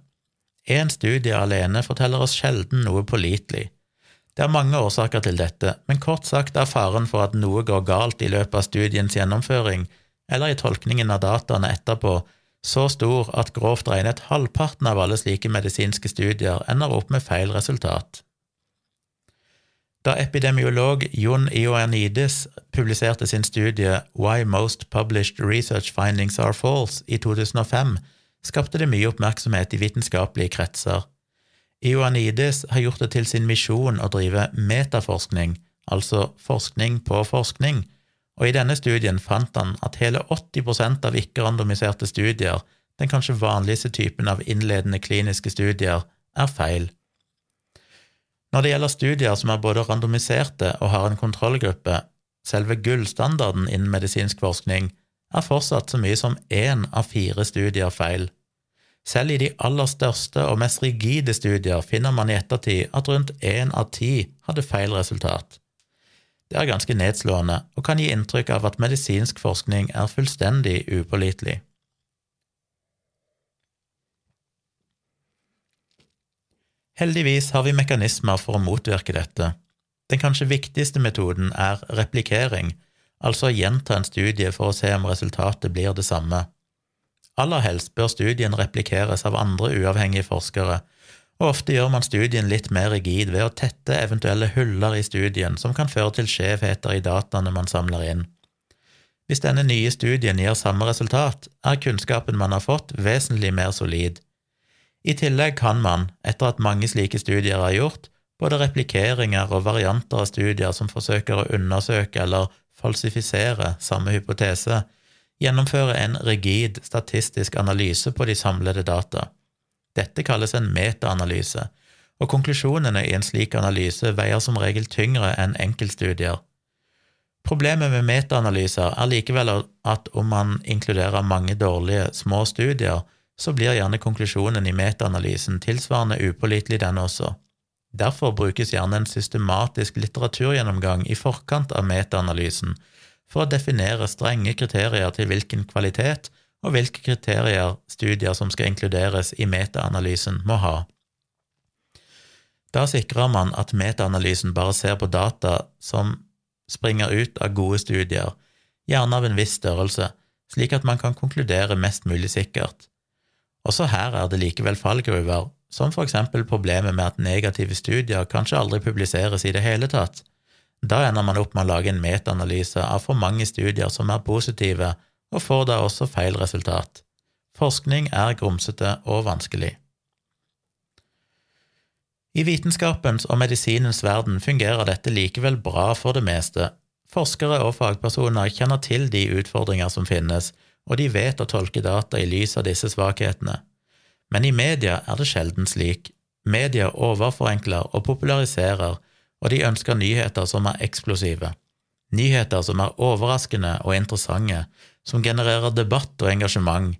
Én studie alene forteller oss sjelden noe pålitelig. Det er mange årsaker til dette, men kort sagt er faren for at noe går galt i løpet av studiens gjennomføring, eller i tolkningen av dataene etterpå, så stor at grovt regnet halvparten av alle slike medisinske studier ender opp med feil resultat. Da epidemiolog Jon Ioannidis publiserte sin studie Why Most Published Research Findings Are False i 2005, skapte det mye oppmerksomhet i vitenskapelige kretser. Ioannidis har gjort det til sin misjon å drive metaforskning, altså forskning på forskning, og i denne studien fant han at hele 80% av ikke-randomiserte studier, den kanskje vanligste typen av innledende kliniske studier, er feil. Når det gjelder studier som er både randomiserte og har en kontrollgruppe, selve gullstandarden innen medisinsk forskning, er fortsatt så mye som én av fire studier feil. Selv i de aller største og mest rigide studier finner man i ettertid at rundt én av ti hadde feil resultat. Det er ganske nedslående og kan gi inntrykk av at medisinsk forskning er fullstendig upålitelig. Heldigvis har vi mekanismer for å motvirke dette. Den kanskje viktigste metoden er replikering, altså å gjenta en studie for å se om resultatet blir det samme. Aller helst bør studien replikeres av andre uavhengige forskere, og ofte gjør man studien litt mer rigid ved å tette eventuelle huller i studien som kan føre til skjevheter i dataene man samler inn. Hvis denne nye studien gir samme resultat, er kunnskapen man har fått, vesentlig mer solid. I tillegg kan man, etter at mange slike studier er gjort, både replikeringer og varianter av studier som forsøker å undersøke eller falsifisere samme hypotese, gjennomføre en rigid statistisk analyse på de samlede data. Dette kalles en metaanalyse, og konklusjonene i en slik analyse veier som regel tyngre enn enkeltstudier. Problemet med metaanalyser er likevel at om man inkluderer mange dårlige små studier, så blir gjerne konklusjonen i metaanalysen tilsvarende upålitelig, den også. Derfor brukes gjerne en systematisk litteraturgjennomgang i forkant av metaanalysen for å definere strenge kriterier til hvilken kvalitet og hvilke kriterier studier som skal inkluderes i metaanalysen, må ha. Da sikrer man at metaanalysen bare ser på data som springer ut av gode studier, gjerne av en viss størrelse, slik at man kan konkludere mest mulig sikkert. Også her er det likevel fallgruver, som for eksempel problemet med at negative studier kanskje aldri publiseres i det hele tatt. Da ender man opp med å lage en metaanalyse av for mange studier som er positive, og får da også feil resultat. Forskning er grumsete og vanskelig. I vitenskapens og medisinens verden fungerer dette likevel bra for det meste. Forskere og fagpersoner kjenner til de utfordringer som finnes, og de vet å tolke data i lys av disse svakhetene. Men i media er det sjelden slik. Media overforenkler og populariserer, og de ønsker nyheter som er eksplosive. Nyheter som er overraskende og interessante, som genererer debatt og engasjement.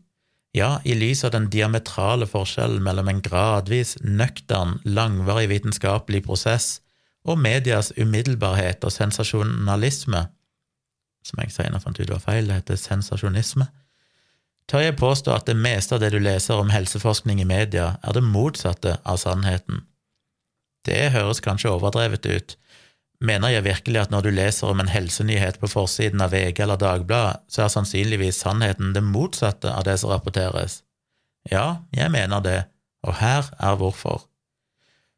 Ja, i lys av den diametrale forskjellen mellom en gradvis, nøktern, langvarig vitenskapelig prosess og medias umiddelbarhet og sensasjonalisme, som jeg senere fant ut var feil, det heter sensasjonisme, tør jeg påstå at det meste av det du leser om helseforskning i media, er det motsatte av sannheten. Det høres kanskje overdrevet ut. Mener jeg virkelig at når du leser om en helsenyhet på forsiden av VG eller Dagbladet, så er sannsynligvis sannheten det motsatte av det som rapporteres? Ja, jeg mener det, og her er hvorfor.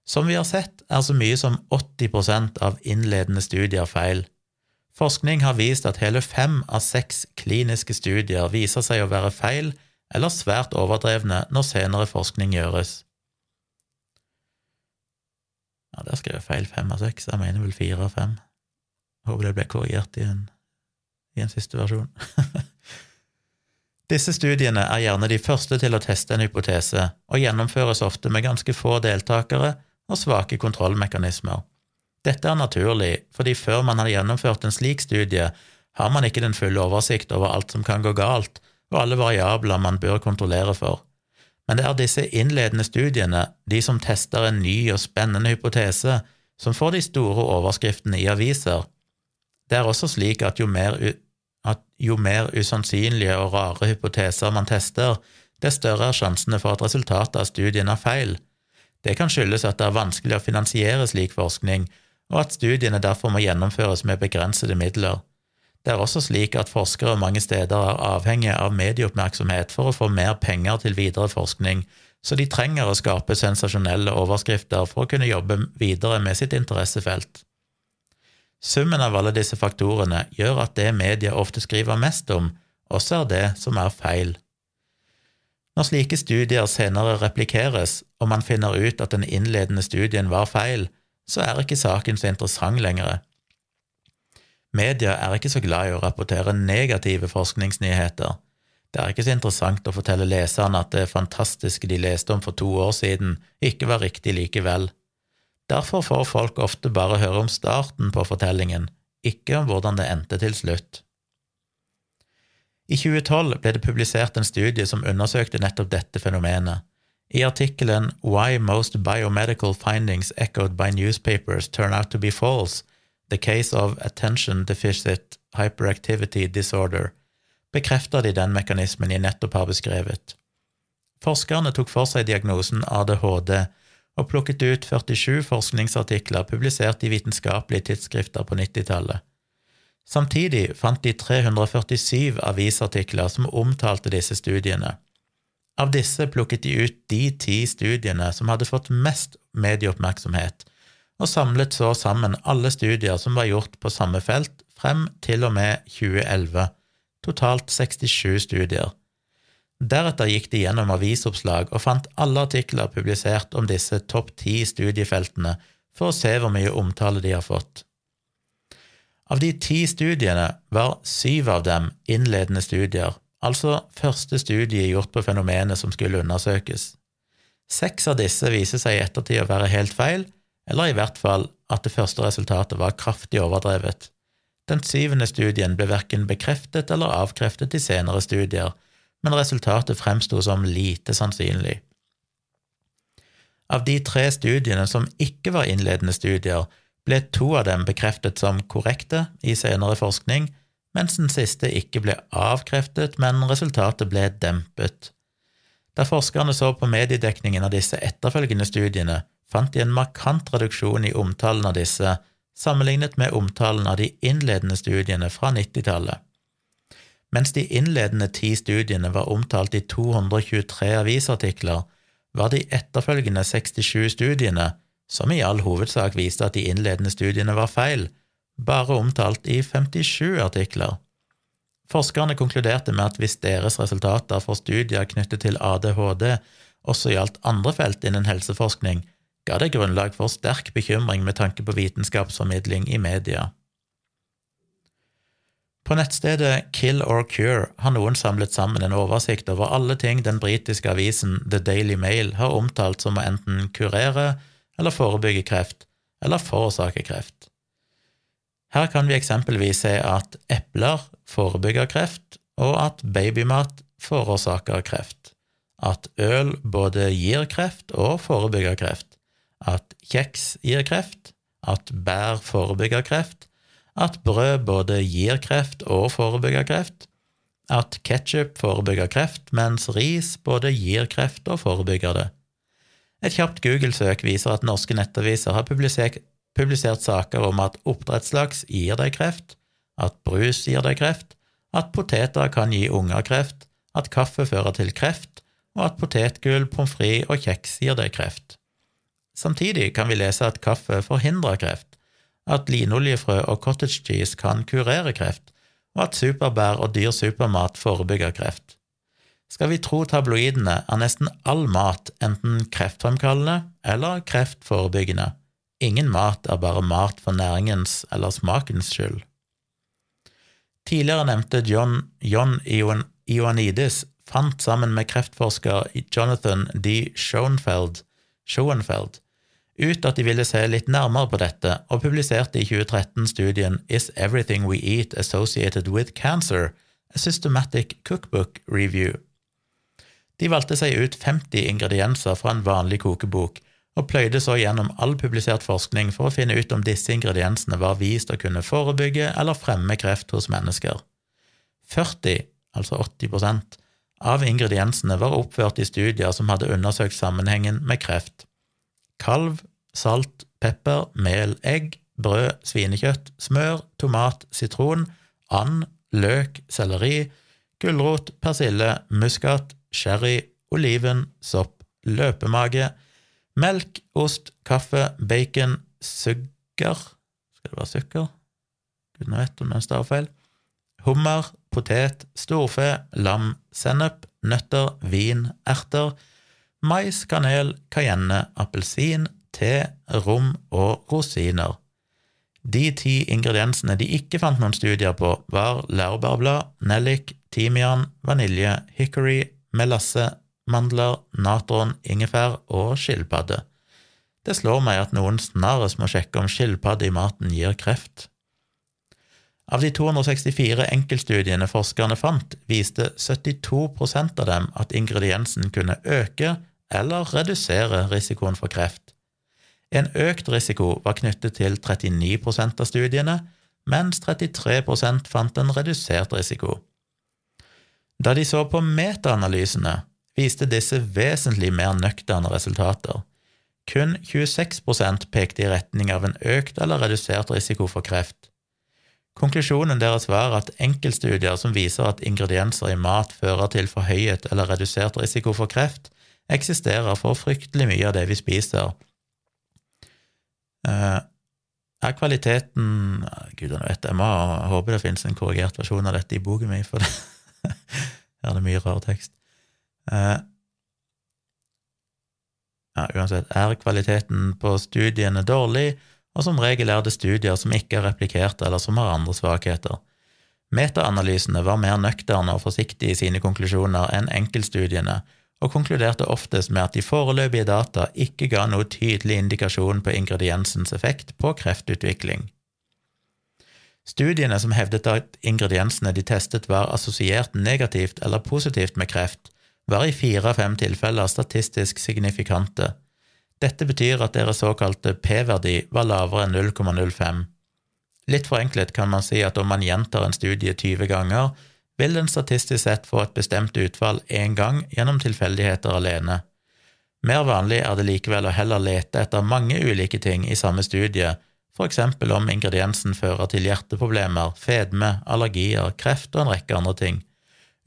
Som vi har sett, er så mye som 80% av innledende studier feil. Forskning har vist at hele fem av seks kliniske studier viser seg å være feil eller svært overdrevne når senere forskning gjøres. Ja, der skrev jeg feil fem av seks, jeg mener vel fire av fem. Håper det ble korrigert i en, i en siste versjon. Disse studiene er gjerne de første til å teste en hypotese, og gjennomføres ofte med ganske få deltakere og svake kontrollmekanismer. Dette er naturlig, fordi før man har gjennomført en slik studie, har man ikke den fulle oversikt over alt som kan gå galt, og alle variabler man bør kontrollere for. Men det er disse innledende studiene, de som tester en ny og spennende hypotese, som får de store overskriftene i aviser. Det er også slik at jo mer, at jo mer usannsynlige og rare hypoteser man tester, dess større er sjansene for at resultatet av studien er feil. Det kan skyldes at det er vanskelig å finansiere slik forskning, og at studiene derfor må gjennomføres med begrensede midler. Det er også slik at forskere mange steder er avhengige av medieoppmerksomhet for å få mer penger til videre forskning, så de trenger å skape sensasjonelle overskrifter for å kunne jobbe videre med sitt interessefelt. Summen av alle disse faktorene gjør at det media ofte skriver mest om, også er det som er feil. Når slike studier senere replikeres, og man finner ut at den innledende studien var feil, så er ikke saken så interessant lenger. Media er ikke så glad i å rapportere negative forskningsnyheter. Det er ikke så interessant å fortelle leserne at det fantastiske de leste om for to år siden, ikke var riktig likevel. Derfor får folk ofte bare høre om starten på fortellingen, ikke om hvordan det endte til slutt. I 2012 ble det publisert en studie som undersøkte nettopp dette fenomenet. I artikkelen Why Most Biomedical Findings Echoed by Newspapers Turn Out to Be False The Case of Attention Deficit Hyperactivity Disorder, bekrefter de den mekanismen jeg nettopp har beskrevet. Forskerne tok for seg diagnosen ADHD og plukket ut 47 forskningsartikler publisert i vitenskapelige tidsskrifter på 90-tallet. Samtidig fant de 347 avisartikler som omtalte disse studiene. Av disse plukket de ut de ti studiene som hadde fått mest medieoppmerksomhet, og samlet så sammen alle studier som var gjort på samme felt frem til og med 2011, totalt 67 studier. Deretter gikk de gjennom avisoppslag og fant alle artikler publisert om disse topp ti studiefeltene for å se hvor mye omtale de har fått. Av de ti studiene var syv av dem innledende studier, altså første studie gjort på fenomenet som skulle undersøkes. Seks av disse viser seg i ettertid å være helt feil, eller i hvert fall at det første resultatet var kraftig overdrevet. Den syvende studien ble verken bekreftet eller avkreftet i senere studier, men resultatet fremsto som lite sannsynlig. Av de tre studiene som ikke var innledende studier, ble to av dem bekreftet som korrekte i senere forskning, mens den siste ikke ble avkreftet, men resultatet ble dempet. Da forskerne så på mediedekningen av disse etterfølgende studiene, fant de en markant reduksjon i omtalen av disse sammenlignet med omtalen av de innledende studiene fra 90-tallet. Mens de innledende ti studiene var omtalt i 223 avisartikler, var de etterfølgende 67 studiene, som i all hovedsak viste at de innledende studiene var feil, bare omtalt i 57 artikler. Forskerne konkluderte med at hvis deres resultater for studier knyttet til ADHD også gjaldt andre felt innen helseforskning, ga det grunnlag for sterk bekymring med tanke på vitenskapsformidling i media. På nettstedet Kill or Cure har noen samlet sammen en oversikt over alle ting den britiske avisen The Daily Mail har omtalt som å enten kurere eller forebygge kreft, eller forårsake kreft. Her kan vi eksempelvis se at epler forebygger kreft, og at babymat forårsaker kreft, at øl både gir kreft og forebygger kreft, at kjeks gir kreft, at bær forebygger kreft, at brød både gir kreft og forebygger kreft, at ketsjup forebygger kreft, mens ris både gir kreft og forebygger det. Et kjapt Google-søk viser at norske nettaviser har publisert, publisert saker om at oppdrettslaks gir deg kreft, at brus gir deg kreft, at poteter kan gi unger kreft, at kaffe fører til kreft, og at potetgull, pommes frites og kjeks gir deg kreft. Samtidig kan vi lese at kaffe forhindrer kreft, at linoljefrø og cottage cheese kan kurere kreft, og at superbær og dyr supermat forebygger kreft. Skal vi tro tabloidene, er nesten all mat enten kreftfremkallende eller kreftforebyggende. Ingen mat er bare mat for næringens eller smakens skyld. Tidligere nevnte John, John Ioannidis fant sammen med kreftforsker Jonathan D. Schoenfeld, Schoenfeld ut at de ville se litt nærmere på dette, og publiserte i 2013 studien Is Everything We Eat Associated with Cancer? A Systematic Cookbook Review. De valgte seg ut 50 ingredienser fra en vanlig kokebok, og pløyde så gjennom all publisert forskning for å finne ut om disse ingrediensene var vist å kunne forebygge eller fremme kreft hos mennesker. 40, altså 80% av ingrediensene var oppført i studier som hadde undersøkt sammenhengen med kreft. Kalv, salt, pepper, mel, egg, brød, svinekjøtt, smør, tomat, sitron, and, løk, selleri, gulrot, persille, muskat, sherry, oliven, sopp, løpemage, melk, ost, kaffe, bacon, sukker Skal det være sukker? Gudene vet om det er en stavfeil. Hummer, potet, storfe, lam, sennep, nøtter, vin, erter, mais, kanel, cayenne, appelsin, te, rom og rosiner. De ti ingrediensene de ikke fant noen studier på, var laurbærblad, nellik, timian, vanilje, hickory, melasse, mandler, natron, ingefær og skilpadde. Det slår meg at noen snarest må sjekke om skilpadde i maten gir kreft. Av de 264 enkeltstudiene forskerne fant, viste 72% av dem at ingrediensen kunne øke eller redusere risikoen for kreft. En økt risiko var knyttet til 39% av studiene, mens 33% fant en redusert risiko. Da de så på metaanalysene, viste disse vesentlig mer nøkterne resultater. Kun 26% pekte i retning av en økt eller redusert risiko for kreft. Konklusjonen deres var at enkeltstudier som viser at ingredienser i mat fører til forhøyet eller redusert risiko for kreft, eksisterer for fryktelig mye av det vi spiser. Eh, er kvaliteten Gudene vet, jeg må håpe det finnes en korrigert versjon av dette i boken min, for det, er det mye rar tekst. Eh, ja, uansett, er kvaliteten på studiene dårlig, og som regel er det studier som ikke er replikert eller som har andre svakheter. Metaanalysene var mer nøkterne og forsiktige i sine konklusjoner enn enkeltstudiene, og konkluderte oftest med at de foreløpige data ikke ga noe tydelig indikasjon på ingrediensens effekt på kreftutvikling. Studiene som hevdet at ingrediensene de testet var assosiert negativt eller positivt med kreft, var i fire av fem tilfeller statistisk signifikante. Dette betyr at deres såkalte p-verdi var lavere enn 0,05. Litt forenklet kan man si at om man gjentar en studie 20 ganger, vil den statistisk sett få et bestemt utfall én gang gjennom tilfeldigheter alene. Mer vanlig er det likevel å heller lete etter mange ulike ting i samme studie, for eksempel om ingrediensen fører til hjerteproblemer, fedme, allergier, kreft og en rekke andre ting.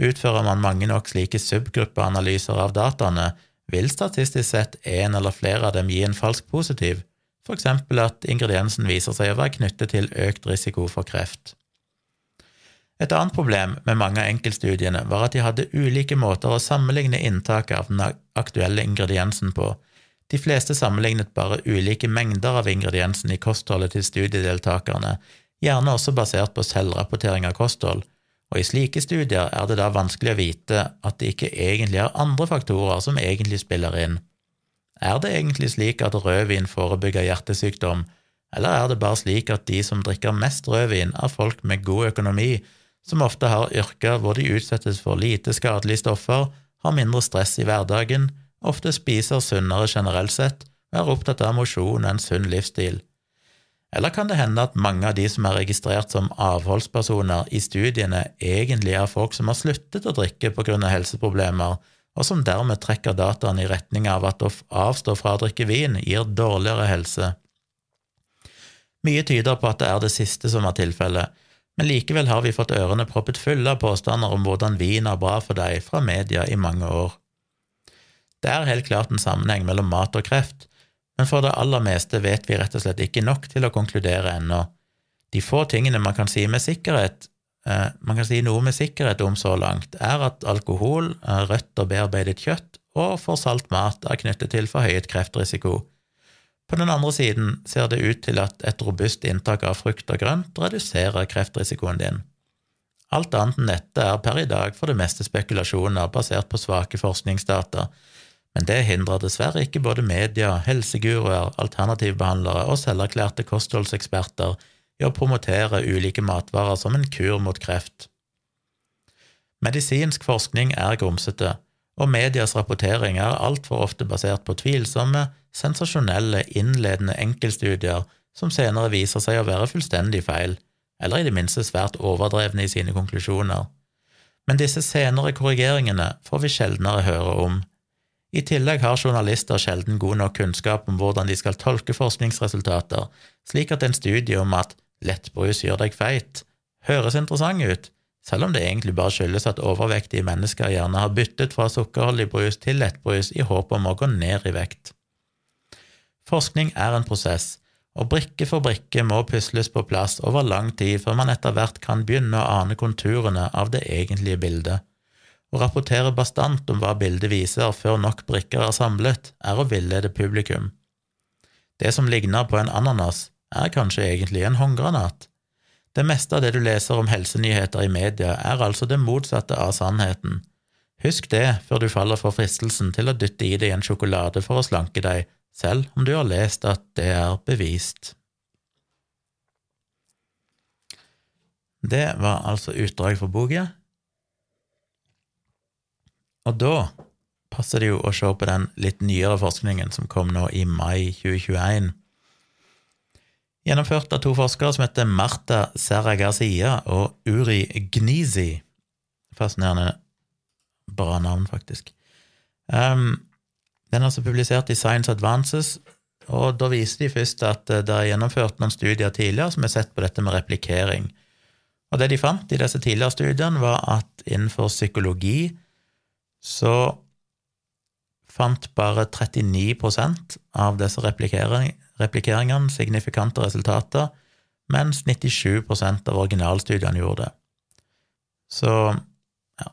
Utfører man mange nok slike subgruppeanalyser av dataene, vil statistisk sett en eller flere av dem gi en falsk positiv, for eksempel at ingrediensen viser seg å være knyttet til økt risiko for kreft. Et annet problem med mange av enkeltstudiene var at de hadde ulike måter å sammenligne inntaket av den aktuelle ingrediensen på. De fleste sammenlignet bare ulike mengder av ingrediensen i kostholdet til studiedeltakerne, gjerne også basert på selvrapportering av kosthold, og i slike studier er det da vanskelig å vite at det ikke egentlig er andre faktorer som egentlig spiller inn. Er det egentlig slik at rødvin forebygger hjertesykdom, eller er det bare slik at de som drikker mest rødvin, er folk med god økonomi, som ofte har yrker hvor de utsettes for lite skadelige stoffer, har mindre stress i hverdagen, ofte spiser sunnere generelt sett og er opptatt av mosjon og en sunn livsstil? Eller kan det hende at mange av de som er registrert som avholdspersoner i studiene, egentlig er folk som har sluttet å drikke av helseproblemer, og som dermed trekker dataene i retning av at å avstå fra å drikke vin gir dårligere helse? Mye tyder på at det er det siste som er tilfellet, men likevel har vi fått ørene proppet fulle av påstander om hvordan vin er bra for deg fra media i mange år. Det er helt klart en sammenheng mellom mat og kreft, men for det aller meste vet vi rett og slett ikke nok til å konkludere ennå. De få tingene man kan si med sikkerhet, eh, man kan si noe med sikkerhet om så langt, er at alkohol, eh, rødt og bearbeidet kjøtt og for salt mat er knyttet til forhøyet kreftrisiko. På den andre siden ser det ut til at et robust inntak av frukt og grønt reduserer kreftrisikoen din. Alt annet enn dette er per i dag for det meste spekulasjoner basert på svake forskningsdata, Men det hindrer dessverre ikke både media, helseguruer, alternativbehandlere og selverklærte kostholdseksperter i å promotere ulike matvarer som en kur mot kreft. Medisinsk forskning er grumsete, og medias rapportering er altfor ofte basert på tvilsomme, sensasjonelle, innledende enkeltstudier som senere viser seg å være fullstendig feil, eller i det minste svært overdrevne i sine konklusjoner. Men disse senere korrigeringene får vi sjeldnere høre om, i tillegg har journalister sjelden god nok kunnskap om hvordan de skal tolke forskningsresultater, slik at en studie om at lettbrus gjør deg feit, høres interessant ut, selv om det egentlig bare skyldes at overvektige mennesker gjerne har byttet fra sukkerholdig brus til lettbrus i håp om å gå ned i vekt. Forskning er en prosess, og brikke for brikke må pusles på plass over lang tid før man etter hvert kan begynne å ane konturene av det egentlige bildet. Å rapportere bastant om hva bildet viser før nok brikker er samlet, er å villede publikum. Det som ligner på en ananas, er kanskje egentlig en håndgranat. Det meste av det du leser om helsenyheter i media, er altså det motsatte av sannheten. Husk det før du faller for fristelsen til å dytte i deg en sjokolade for å slanke deg, selv om du har lest at det er bevist. Det var altså utdrag fra boka. Og da passer det jo å se på den litt nyere forskningen som kom nå i mai 2021. Gjennomført av to forskere som heter Marta Serra og Uri Gnizi. Fascinerende bra navn, faktisk. Um, den er altså publisert i Science Advances, og da viser de først at det er gjennomført noen studier tidligere som har sett på dette med replikering. Og det de fant i disse tidligere studiene, var at innenfor psykologi så fant bare 39% av disse replikeringene signifikante resultater, mens 97% av originalstudiene gjorde det. Så ja,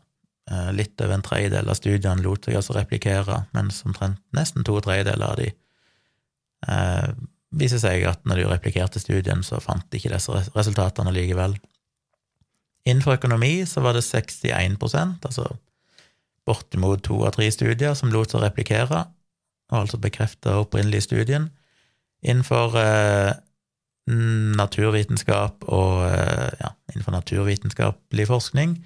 eh, litt over en tredjedel av studiene lot seg altså replikere, mens omtrent nesten to tredjedeler av de eh, viser seg at når de replikerte studien, så fant de ikke disse resultatene likevel. Innenfor økonomi så var det 61 altså bortimot to av tre studier som lot seg replikere, og altså bekrefta opprinnelig studien. Innenfor eh, naturvitenskap og eh, ja, innenfor naturvitenskapelig forskning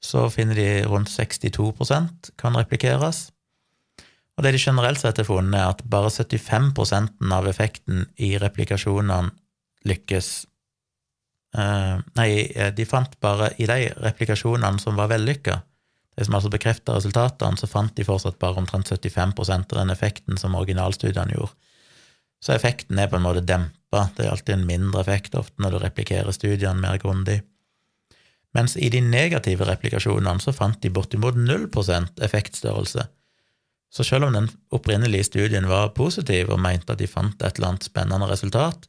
så finner de rundt 62% kan replikeres. Og det de generelt sett har funnet, er at bare 75% av effekten i replikasjonene lykkes. Eh, nei, de fant bare i de replikasjonene som var vellykka, det som altså bekrefta resultatene, så fant de fortsatt bare omtrent 75 av den effekten som originalstudiene gjorde. Så effekten er på en måte dempa, det er alltid en mindre effekt ofte når du replikerer studiene mer grundig. Mens i de negative replikasjonene så fant de bortimot 0% effektstørrelse. Så selv om den opprinnelige studien var positiv og mente at de fant et eller annet spennende resultat,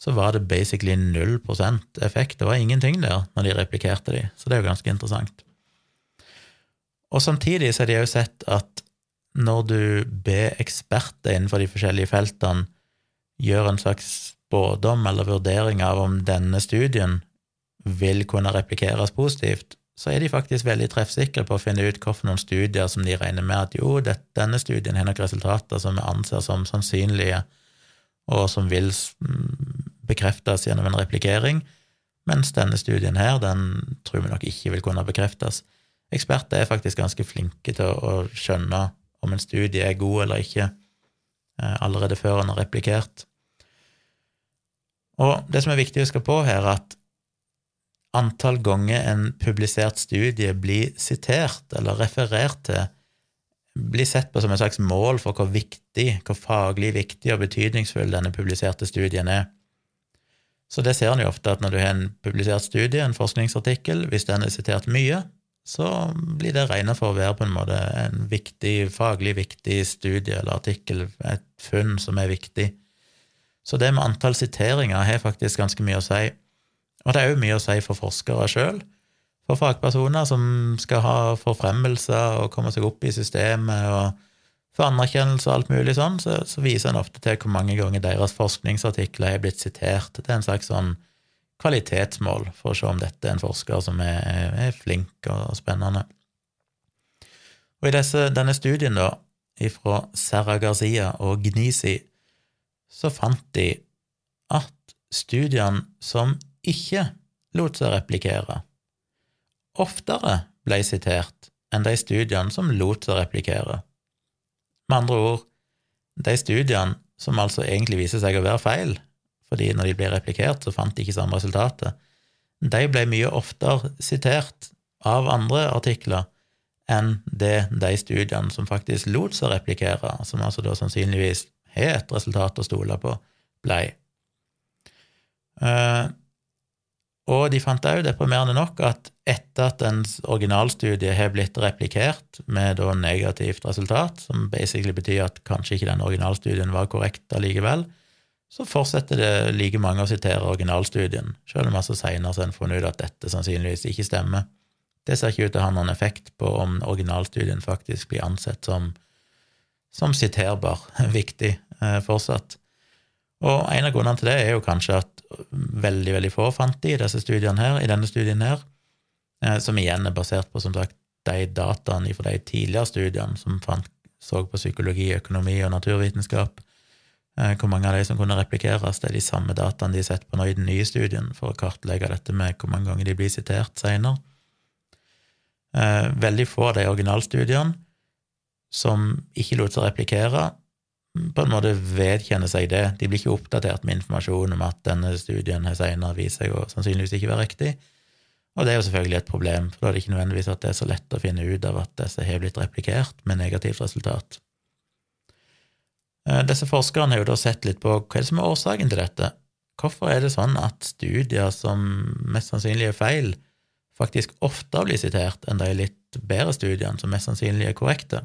så var det basically 0% effekt. Det var ingenting der når de replikerte de, så det er jo ganske interessant. Og samtidig så har de òg sett at når du ber eksperter innenfor de forskjellige feltene gjøre en slags spådom eller vurdering av om denne studien vil kunne replikeres positivt, så er de faktisk veldig treffsikre på å finne ut hvilke studier som de regner med at jo, denne studien har nok resultater som vi anser som sannsynlige, og som vil bekreftes gjennom en replikering, mens denne studien her, den tror vi nok ikke vil kunne bekreftes. Eksperter er faktisk ganske flinke til å skjønne om en studie er god eller ikke, eh, allerede før en har replikert. Og det som er viktig å huske på her, er at antall ganger en publisert studie blir sitert eller referert til, blir sett på som et slags mål for hvor viktig, hvor faglig viktig og betydningsfull denne publiserte studien er. Så det ser en jo ofte at når du har en publisert studie, en forskningsartikkel, hvis den er sitert mye, så blir det regna for å være på en måte en viktig, faglig viktig studie eller artikkel, et funn som er viktig. Så det med antall siteringer har faktisk ganske mye å si. Og det er òg mye å si for forskere sjøl, for fagpersoner som skal ha forfremmelser og komme seg opp i systemet og få anerkjennelse og alt mulig sånn, så, så viser en ofte til hvor mange ganger deres forskningsartikler er blitt sitert. Det er en slags sånn kvalitetsmål for å se om dette er en forsker som er, er flink og spennende. Og i disse, denne studien, da, fra Serra Garcia og Gnisi, så fant de at studiene som ikke lot seg replikere, oftere ble sitert enn de studiene som lot seg replikere. Med andre ord, de studiene som altså egentlig viser seg å være feil, fordi når de ble replikert, så fant de ikke samme resultatet, de ble mye oftere sitert av andre artikler enn det de studiene som faktisk lot seg replikere, som altså da sannsynligvis har et resultat å stole på, blei. Uh, og de fant òg, deprimerende nok, at etter at en originalstudie har blitt replikert med da negativt resultat, som basically betyr at kanskje ikke den originalstudien var korrekt allikevel, så fortsetter det like mange å sitere originalstudien, selv om altså seinere har en funnet ut at dette sannsynligvis ikke stemmer. Det ser ikke ut til å ha noen effekt på om originalstudien faktisk blir ansett som, som siterbar, viktig eh, fortsatt. Og en av grunnene til det er jo kanskje at veldig, veldig få fant de i disse studiene her, i denne studien her, eh, som igjen er basert på, som sagt, de dataene fra de tidligere studiene som fant, så på psykologi, økonomi og naturvitenskap. Eh, hvor mange av de som kunne replikeres, det er de samme dataene de har sett på nå i den nye studien, for å kartlegge dette med hvor mange ganger de blir sitert seinere. Eh, veldig få av de originalstudiene som ikke lot seg replikere, på en måte vedkjenner seg det. De blir ikke oppdatert med informasjon om at denne studien har senere vist seg å sannsynligvis ikke være riktig. Og det er jo selvfølgelig et problem, for da er det ikke nødvendigvis at det er så lett å finne ut av at disse har blitt replikert med negativt resultat. Eh, disse forskerne har jo da sett litt på hva er det som er årsaken til dette. Hvorfor er det sånn at studier som mest sannsynlig er feil, faktisk oftere blir sitert enn de litt bedre studiene som mest sannsynlig er korrekte?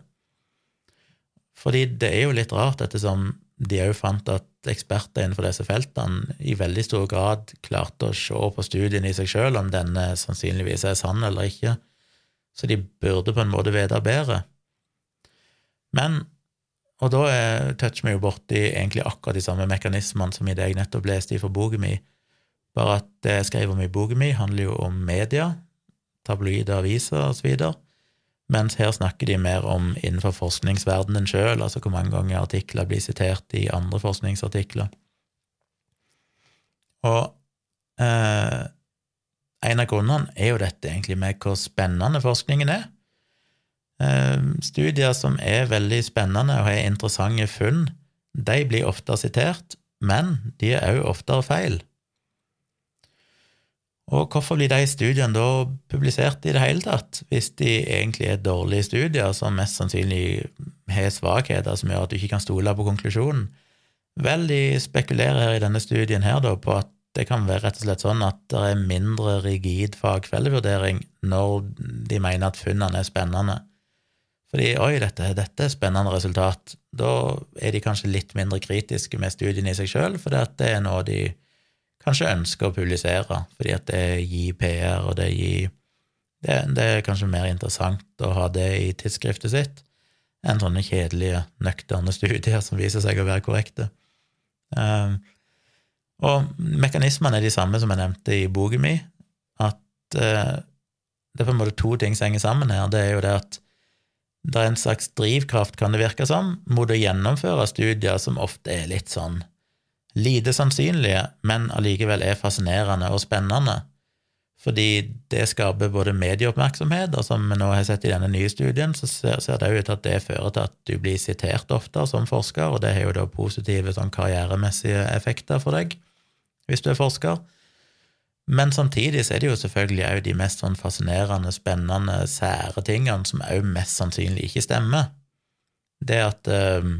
Fordi det er jo litt rart, ettersom de òg fant at eksperter innenfor disse feltene i veldig stor grad klarte å se på studien i seg sjøl om denne sannsynligvis er sann eller ikke, så de burde på en måte vite bedre. Men Og da er, toucher vi jo borti egentlig akkurat de samme mekanismene som i det jeg nettopp leste i for boka mi, bare at det jeg skrev om i boka mi, handler jo om media, tabloide aviser osv. Mens her snakker de mer om innenfor forskningsverdenen sjøl, altså hvor mange ganger artikler blir sitert i andre forskningsartikler. Og eh, en av grunnene er jo dette egentlig med hvor spennende forskningen er. Eh, studier som er veldig spennende og har interessante funn, de blir ofte sitert, men de er også oftere feil. Og hvorfor blir de studiene da publisert i det hele tatt, hvis de egentlig er dårlige studier som mest sannsynlig har svakheter som gjør at du ikke kan stole på konklusjonen? Vel, de spekulerer her i denne studien her da på at det kan være rett og slett sånn at det er mindre rigid fagfellevurdering når de mener at funnene er spennende. Fordi oi, dette, dette er spennende resultat. Da er de kanskje litt mindre kritiske med studiene i seg sjøl, for det er noe de kanskje ønsker å publisere, fordi at det gir PR, og det gir det, det, er kanskje mer interessant å ha det i tidsskriftet sitt enn sånne kjedelige, nøkterne studier som viser seg å være korrekte. Um, og mekanismene er de samme som jeg nevnte i boken min, at uh, det er på en måte to ting som henger sammen her. Det er jo det at det er en slags drivkraft, kan det virke som, mot å gjennomføre studier som ofte er litt sånn lite sannsynlige, men allikevel er fascinerende og spennende. Fordi det skaper både medieoppmerksomhet, og som vi nå har sett i denne nye studien, så ser, det ut til at det fører til at du blir sitert oftere som forsker, og det har jo da positive sånn karrieremessige effekter for deg hvis du er forsker. Men samtidig så er det jo selvfølgelig òg de mest sånn fascinerende, spennende, sære tingene som òg mest sannsynlig ikke stemmer. Det at um,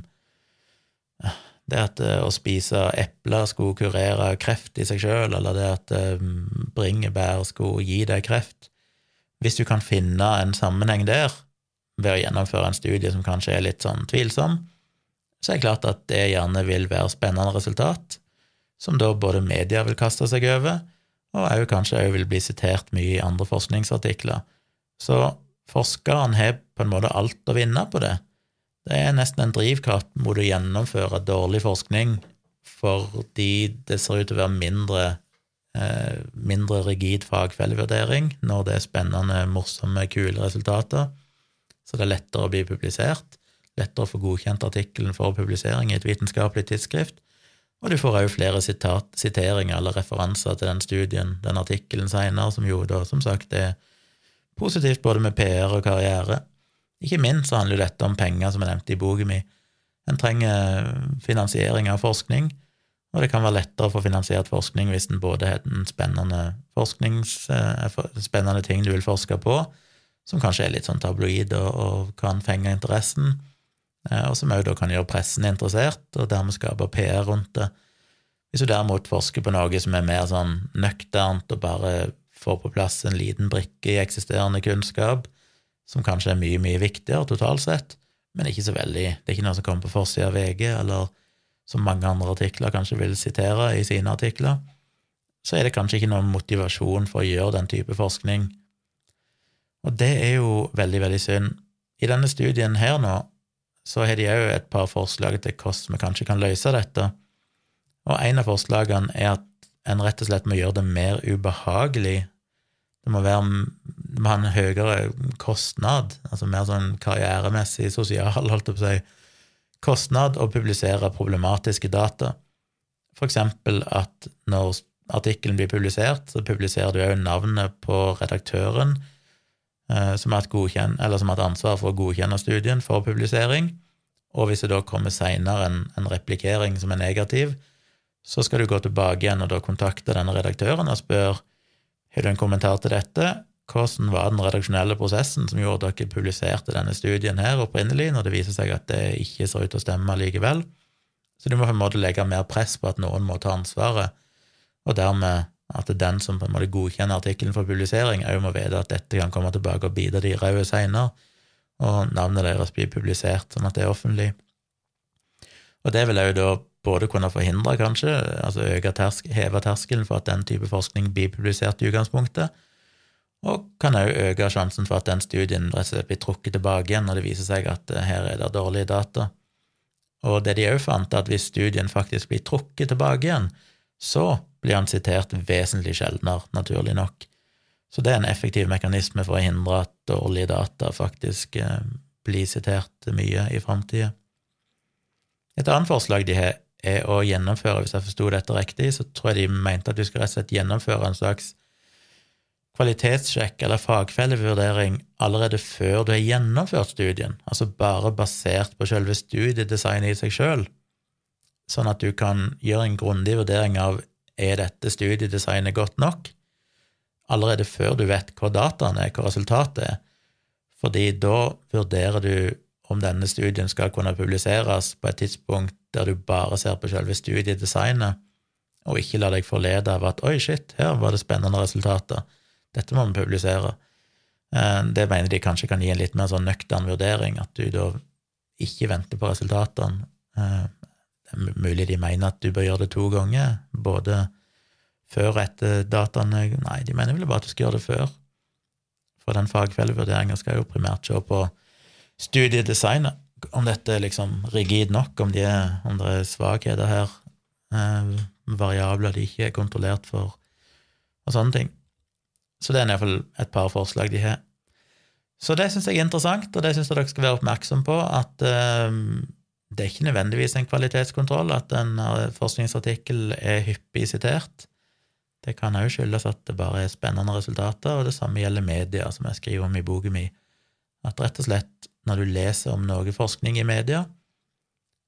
det at eh, å spise epler skulle kurere kreft i seg sjøl, eller det at eh, bringebær skulle gi deg kreft Hvis du kan finne en sammenheng der, ved å gjennomføre en studie som kanskje er litt sånn tvilsom, så er det klart at det gjerne vil være spennende resultat, som da både media vil kaste seg over, og òg kanskje òg vil bli sitert mye i andre forskningsartikler. Så forskeren har på en måte alt å vinne på det. Det er nesten en drivkraft mot å gjennomføre dårlig forskning fordi det ser ut til å være mindre, eh, mindre rigid fagfellevurdering når det er spennende, morsomme, kule resultater. Så det er lettere å bli publisert, lettere å få godkjent artikkelen for publisering i et vitenskapelig tidsskrift, og du får òg flere sitat, siteringer eller referanser til den studien, den artikkelen seinere, som jo da som sagt er positivt både med PR og karriere. Ikke minst så handler jo dette om penger, som jeg nevnte i boken min. En trenger finansiering av forskning, og det kan være lettere å få finansiert forskning hvis en både har en spennende, eh, spennende ting du vil forske på, som kanskje er litt sånn tabloid og, og kan fenge interessen, og som òg da kan gjøre pressen interessert, og dermed skape PR rundt det. Hvis du derimot forsker på noe som er mer sånn nøkternt og bare får på plass en liten brikke i eksisterende kunnskap, som kanskje er mye, mye viktigere totalt sett, men ikke så veldig Det er ikke noe som kommer på forsida av VG, eller som mange andre artikler kanskje vil sitere i sine artikler, så er det kanskje ikke noen motivasjon for å gjøre den type forskning og det er jo veldig, veldig synd. I denne studien her nå så har de òg et par forslag til hvordan vi kanskje kan løse dette. Og en av forslagene er at en rett og slett må gjøre det mer ubehagelig. Det må, være, det må ha en høyere kostnad, altså mer sånn karrieremessig, sosial, holdt jeg på å si, kostnad å publisere problematiske data. For eksempel at når artikkelen blir publisert, så publiserer du òg navnet på redaktøren, som har hatt ansvar for å godkjenne studien for publisering, og hvis det da kommer seinere en, en replikering som er negativ, så skal du gå tilbake igjen og da kontakte denne redaktøren og spørre har du en kommentar til dette, hvordan var den redaksjonelle prosessen som gjorde at dere publiserte denne studien her opprinnelig, når det viser seg at det ikke ser ut til å stemme likevel? Så du må på en måte legge mer press på at noen må ta ansvaret, og dermed at den som på en måte godkjenner artikkelen for publisering, òg må vite at dette kan komme tilbake og bite de i ræva seinere, og navnet deres blir publisert sånn at det er offentlig. Og det vil òg da både kunne forhindre, kanskje, altså øke tersk, heve terskelen for at den type forskning blir publisert i utgangspunktet, og kan òg øke sjansen for at den studien blir trukket tilbake igjen når det viser seg at eh, her er det dårlige data. Og det de òg fant, er at hvis studien faktisk blir trukket tilbake igjen, så blir han sitert vesentlig sjeldnere, naturlig nok. Så det er en effektiv mekanisme for å hindre at dårlige data faktisk eh, blir sitert mye i framtida. Et annet forslag de har, er å gjennomføre, hvis jeg forsto dette riktig, så tror jeg de mente at du skal rett og slett gjennomføre en slags kvalitetssjekk eller fagfellevurdering allerede før du har gjennomført studien, altså bare basert på selve studiedesignet i seg sjøl, sånn at du kan gjøre en grundig vurdering av er dette studiedesignet godt nok, allerede før du vet hva dataen er, hva resultatet er, fordi da vurderer du om denne studien skal kunne publiseres på et tidspunkt der du bare ser på selve studiedesignet, og ikke la deg forlede av at 'oi, shit, her var det spennende resultater', dette må vi publisere. Eh, det mener de kanskje kan gi en litt mer sånn nøktern vurdering, at du da ikke venter på resultatene, eh, mulig de mener at du bør gjøre det to ganger, både før og etter dataene Nei, de mener vel bare at du skal gjøre det før. For den fagfellevurderinga skal jo primært se på studiedesignet, om dette er liksom rigid nok, om, de er, om det er svakheter her, eh, variabler de ikke er kontrollert for, og sånne ting. Så det er iallfall et par forslag de har. Så det syns jeg er interessant, og det syns jeg dere skal være oppmerksom på, at eh, det er ikke nødvendigvis en kvalitetskontroll at en eh, forskningsartikkel er hyppig sitert. Det kan òg skyldes at det bare er spennende resultater, og det samme gjelder media, som jeg skriver om i boken min. At rett og slett, når du leser om noe forskning i media,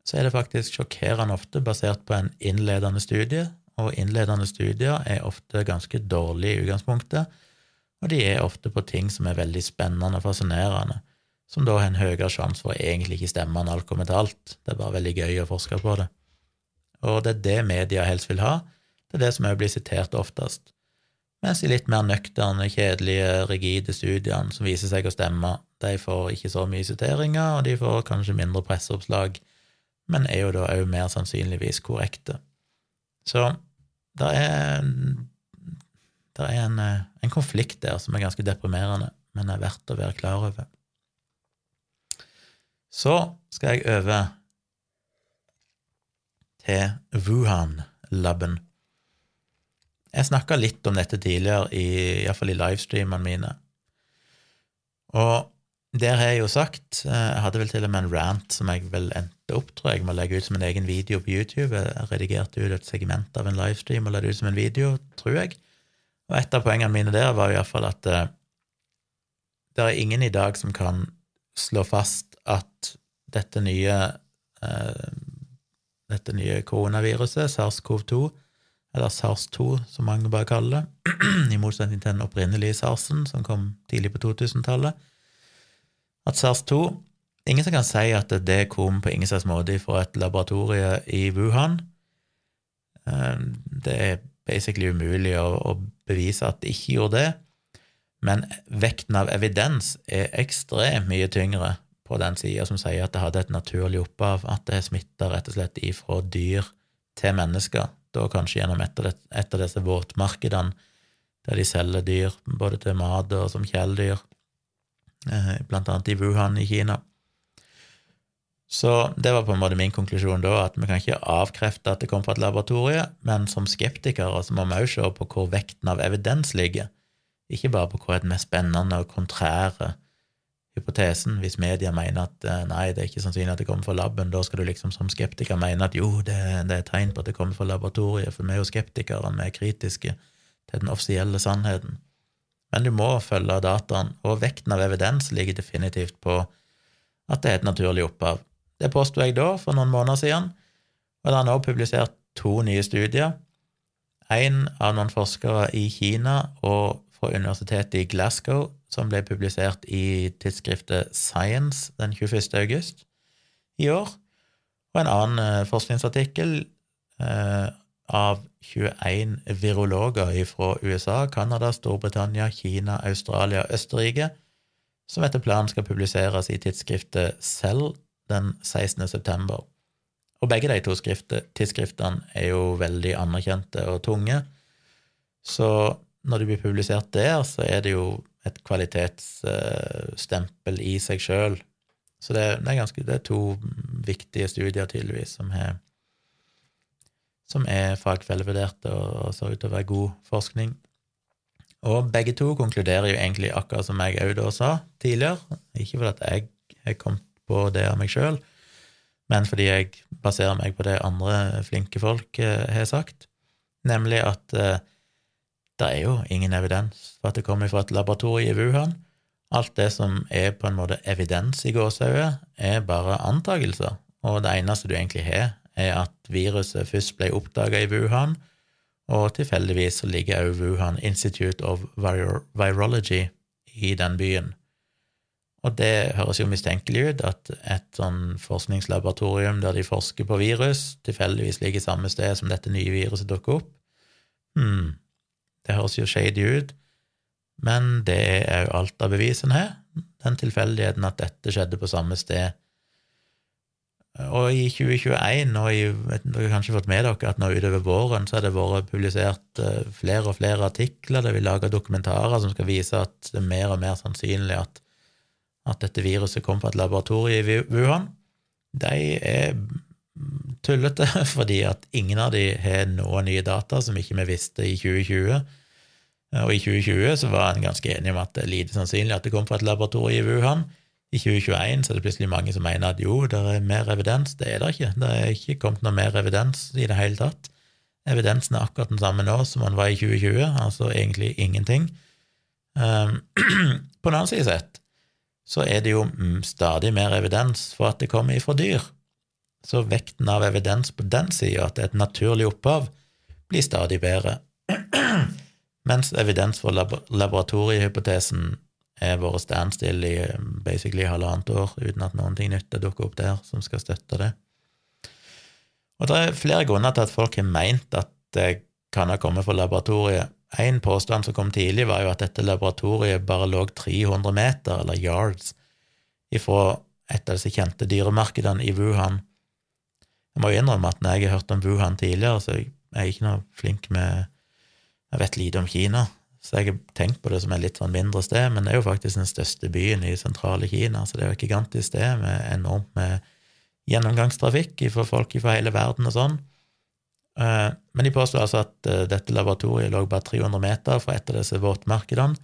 så er det faktisk sjokkerende ofte basert på en innledende studie, og innledende studier er ofte ganske dårlige i utgangspunktet, og de er ofte på ting som er veldig spennende og fascinerende som da har en høyere sjanse for å egentlig ikke stemme enn alt kommer til alt. Det er bare veldig gøy å forske på det. Og det er det media helst vil ha. Det er det som òg blir sitert oftest. Mens de litt mer nøkterne, kjedelige, rigide studiene som viser seg å stemme, de får ikke så mye siteringer, og de får kanskje mindre presseoppslag, men er jo da òg mer sannsynligvis korrekte. Så det er, der er en, en konflikt der som er ganske deprimerende, men er verdt å være klar over. Så skal jeg over til Wuhan-laben. Jeg snakka litt om dette tidligere, i, iallfall i livestreamene mine. Og der har jeg jo sagt eh, Jeg hadde vel til og med en rant som jeg vel endte opp, tror jeg, med å legge ut som en egen video på YouTube. Jeg redigerte ut et segment av en livestream og la det ut som en video, tror jeg. Og et av poengene mine der var iallfall at uh, det er ingen i dag som kan slå fast at dette nye eh, dette nye koronaviruset, SARS-CoV-2, eller SARS-2, som mange bare kaller det, i motsetning til den opprinnelige SARS-en som kom tidlig på 2000-tallet, at SARS-2 Ingen som kan si at det kom på ingen slags måte fra et laboratorie i Wuhan. Eh, det er basically umulig å, bevise at det ikke gjorde det, men vekten av evidens er ekstremt mye tyngre på den sida som sier at det hadde et naturlig opphav, at det er smitta rett og slett ifra dyr til mennesker, da kanskje gjennom et av disse våtmarkedene der de selger dyr både til mat og som kjæledyr. Eh, blant annet i Wuhan i Kina. Så det var på en måte min konklusjon da, at vi kan ikke avkrefte at det kom fra et laboratorie, men som skeptikere så må vi òg se på hvor vekten av evidens ligger, ikke bare på hva er mest spennende og kontrære hypotesen. Hvis media mener at eh, nei, det er ikke sannsynlig at det kommer fra laben, da skal du liksom som skeptiker mene at jo, det, det er tegn på at det kommer fra laboratoriet, for vi er jo skeptikere, vi er kritiske til den offisielle sannheten men du må følge dataen, og vekten av evidens ligger definitivt på at det er et naturlig opphav. Det påsto jeg da, for noen måneder siden, og det er nå publisert to nye studier. En av noen forskere i Kina og fra universitetet i Glasgow, som ble publisert i tidsskriftet Science den 21. august i år, og en annen eh, forskningsartikkel eh, av 21 virologer fra USA, Canada, Storbritannia, Kina, Australia og Østerrike, som etter planen skal publiseres i tidsskriftet Cell den 16. september. Og begge de to tidsskriftene er jo veldig anerkjente og tunge, så når de blir publisert der, så er det jo et kvalitetsstempel i seg sjøl. Så det, det, er ganske, det er to viktige studier, tydeligvis, som er, som er fagfellevurderte og ser ut til å være god forskning. Og begge to konkluderer jo egentlig akkurat som jeg òg da sa tidligere, ikke fordi jeg har kommet på det av meg sjøl, men fordi jeg baserer meg på det andre flinke folk eh, har sagt, nemlig at eh, det er jo ingen evidens for at det kommer fra et laboratorium i Wuhan. Alt det som er på en måte evidens i gåsehudet, er bare antakelser, og det eneste du egentlig har, er at viruset først ble oppdaga i Wuhan, og tilfeldigvis ligger også Wuhan Institute of Virology i den byen. Og det høres jo mistenkelig ut, at et sånn forskningslaboratorium der de forsker på virus, tilfeldigvis ligger samme sted som dette nye viruset dukker opp. Hm, det høres jo shady ut, men det er òg alt av bevisene her, den tilfeldigheten at dette skjedde på samme sted og i 2021, og i, dere har kanskje fått med dere at nå utover våren så har det vært publisert eh, flere og flere artikler der vi lager dokumentarer som skal vise at det er mer og mer sannsynlig at, at dette viruset kom fra et laboratorium i Wuhan. De er tullete, fordi at ingen av de har noen nye data som ikke vi visste i 2020. Og i 2020 så var en ganske enig om at det er lite sannsynlig at det kom fra et laboratorium i Wuhan. I 2021 så er det plutselig mange som mener at jo, det er mer evidens. Det er det ikke. Det er ikke kommet noe mer evidens i det hele tatt. Evidensen er akkurat den samme nå som den var i 2020, altså egentlig ingenting. Um, på den annen side sett så er det jo stadig mer evidens for at det kommer ifra dyr. Så vekten av evidens på den sida, at det er et naturlig opphav, blir stadig bedre. Mens evidens for laboratoriehypotesen har vært standstill i um, basically halvannet år uten at noen ting nytt dukker opp der som skal støtte det. Og det er flere grunner til at folk har meint at det kan ha kommet fra laboratoriet. En påstand som kom tidlig, var jo at dette laboratoriet bare lå 300 meter, eller yards, ifra et av disse kjente dyremarkedene i Wuhan. Jeg må jo innrømme at når jeg har hørt om Wuhan tidligere, så jeg er ikke noe flink med Jeg vet lite om Kina, så jeg har tenkt på det som et litt sånn mindre sted, men det er jo faktisk den største byen i sentrale Kina, så det er jo et gigantisk sted med enormt med gjennomgangstrafikk for folk fra hele verden og sånn. Eh, men de påstår altså at eh, dette laboratoriet lå bare 300 meter fra et av disse våtmarkedene,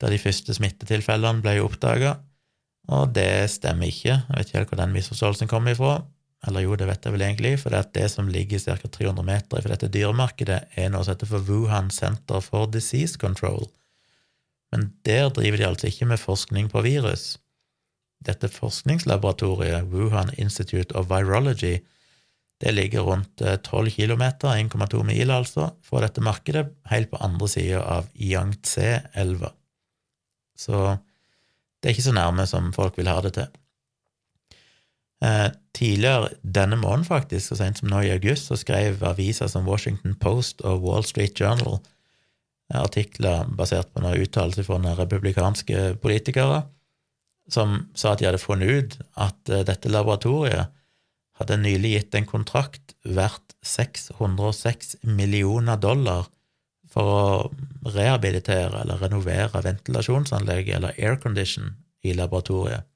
der de første smittetilfellene ble oppdaga. Og det stemmer ikke. Jeg vet ikke helt hvor den misforståelsen kommer ifra. Eller jo, det vet jeg vel egentlig, for det, det som ligger ca. 300 meter fra dette dyremarkedet, er noe som heter for Wuhan Center for Disease Control. Men der driver de altså ikke med forskning på virus. Dette forskningslaboratoriet, Wuhan Institute of Virology, det ligger rundt 12 km, 1,2 mil altså, fra dette markedet, helt på andre sida av Yangtze-elva. Så det er ikke så nærme som folk vil ha det til. Eh, tidligere denne måneden, faktisk, så sent som nå i august, så skrev aviser som Washington Post og Wall Street Journal eh, artikler basert på noen uttalelser fra noen republikanske politikere som sa at de hadde funnet ut at eh, dette laboratoriet hadde nylig gitt en kontrakt verdt 606 millioner dollar for å rehabilitere eller renovere ventilasjonsanlegget eller aircondition i laboratoriet.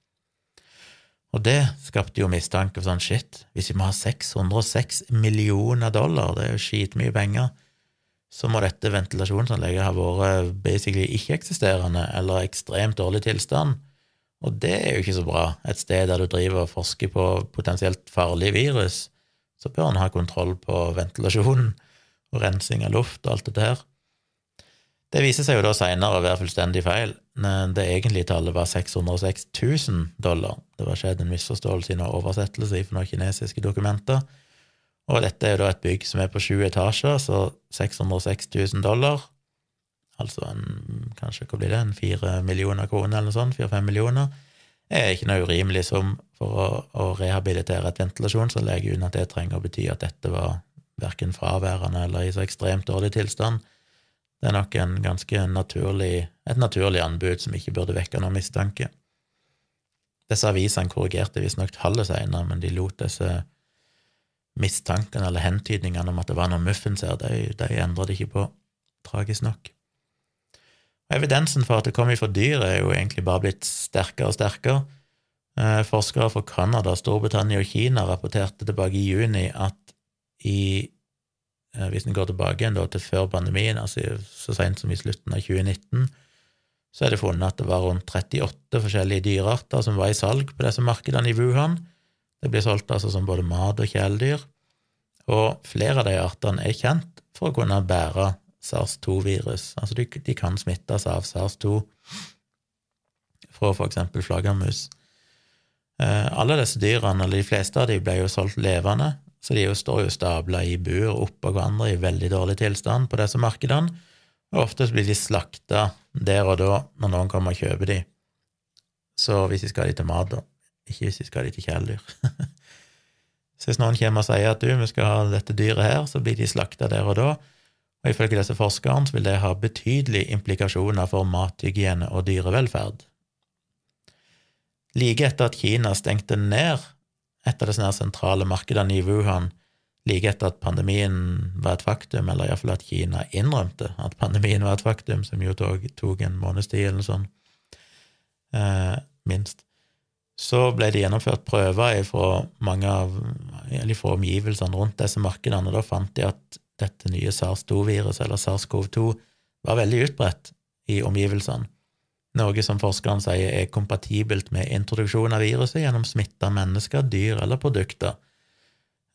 Og det skapte jo mistanke for sånn shit, hvis vi må ha 606 millioner dollar, det er jo skitmye penger, så må dette ventilasjonsanlegget ha vært basically ikke-eksisterende eller ekstremt dårlig tilstand. Og det er jo ikke så bra. Et sted der du driver og forsker på potensielt farlige virus, så bør en ha kontroll på ventilasjonen og rensing av luft og alt dette her. Det viser seg jo da seinere å være fullstendig feil. Det egentlige tallet var 606 000 dollar. Det var skjedd en misforståelse i noen oversettelse fra kinesiske dokumenter. Og dette er jo da et bygg som er på sju etasjer, så 606 000 dollar altså en, kanskje hva blir det, en fire millioner kroner eller noe sånt, fire-fem millioner, er ikke noe urimelig som for å, å rehabilitere et ventilasjonsanlegg, uten at det trenger å bety at dette var verken fraværende eller i så ekstremt dårlig tilstand. Det er nok en ganske naturlig, et naturlig anbud som ikke burde vekke noen mistanke. Disse avisene korrigerte visstnok tallet senere, men de lot disse mistankene eller hentydningene om at det var noen muffins her, de, de endra det ikke på, tragisk nok. Evidensen for at det kom ifra dyr, er jo egentlig bare blitt sterkere og sterkere. Eh, forskere fra Canada, Storbritannia og Kina rapporterte tilbake i juni at i Hvis en går tilbake igjen til før pandemien, altså så sent som i slutten av 2019, så er det funnet at det var rundt 38 forskjellige dyrearter som var i salg på disse markedene i Wuhan. Det blir solgt altså som både mat og kjæledyr, og flere av de artene er kjent for å kunne bære SARS-2-virus. Altså de, de, kan smittes av SARS-2 fra eksempel flaggermus. Eh, alle disse dyrene, eller de fleste av dem, ble jo solgt levende, så de jo står jo stabla i bur oppå hverandre i veldig dårlig tilstand på disse markedene, og ofte blir de slakta der og da når noen kommer og kjøper de. Så hvis de skal ha de til mat, da. Ikke hvis de skal ha de til kjæledyr. så hvis noen kommer og sier at du, vi skal ha dette dyret her, så blir de slakta der og da, og ifølge disse forskerne vil det ha betydelige implikasjoner for mathygiene og dyrevelferd. Like etter at Kina stengte ned et av disse sentrale markedene i Wuhan, like etter at pandemien var et faktum, eller iallfall at Kina innrømte at pandemien var et faktum, som jo tok, tok en måneds tid eller sånn, eh, minst, så ble det gjennomført prøver fra mange av, eller fra omgivelsene rundt disse markedene, og da fant de at dette nye SARS-2-viruset, eller SARS-CoV-2, var veldig utbredt i omgivelsene, noe som forskerne sier er kompatibelt med introduksjon av viruset gjennom smitta mennesker, dyr eller produkter,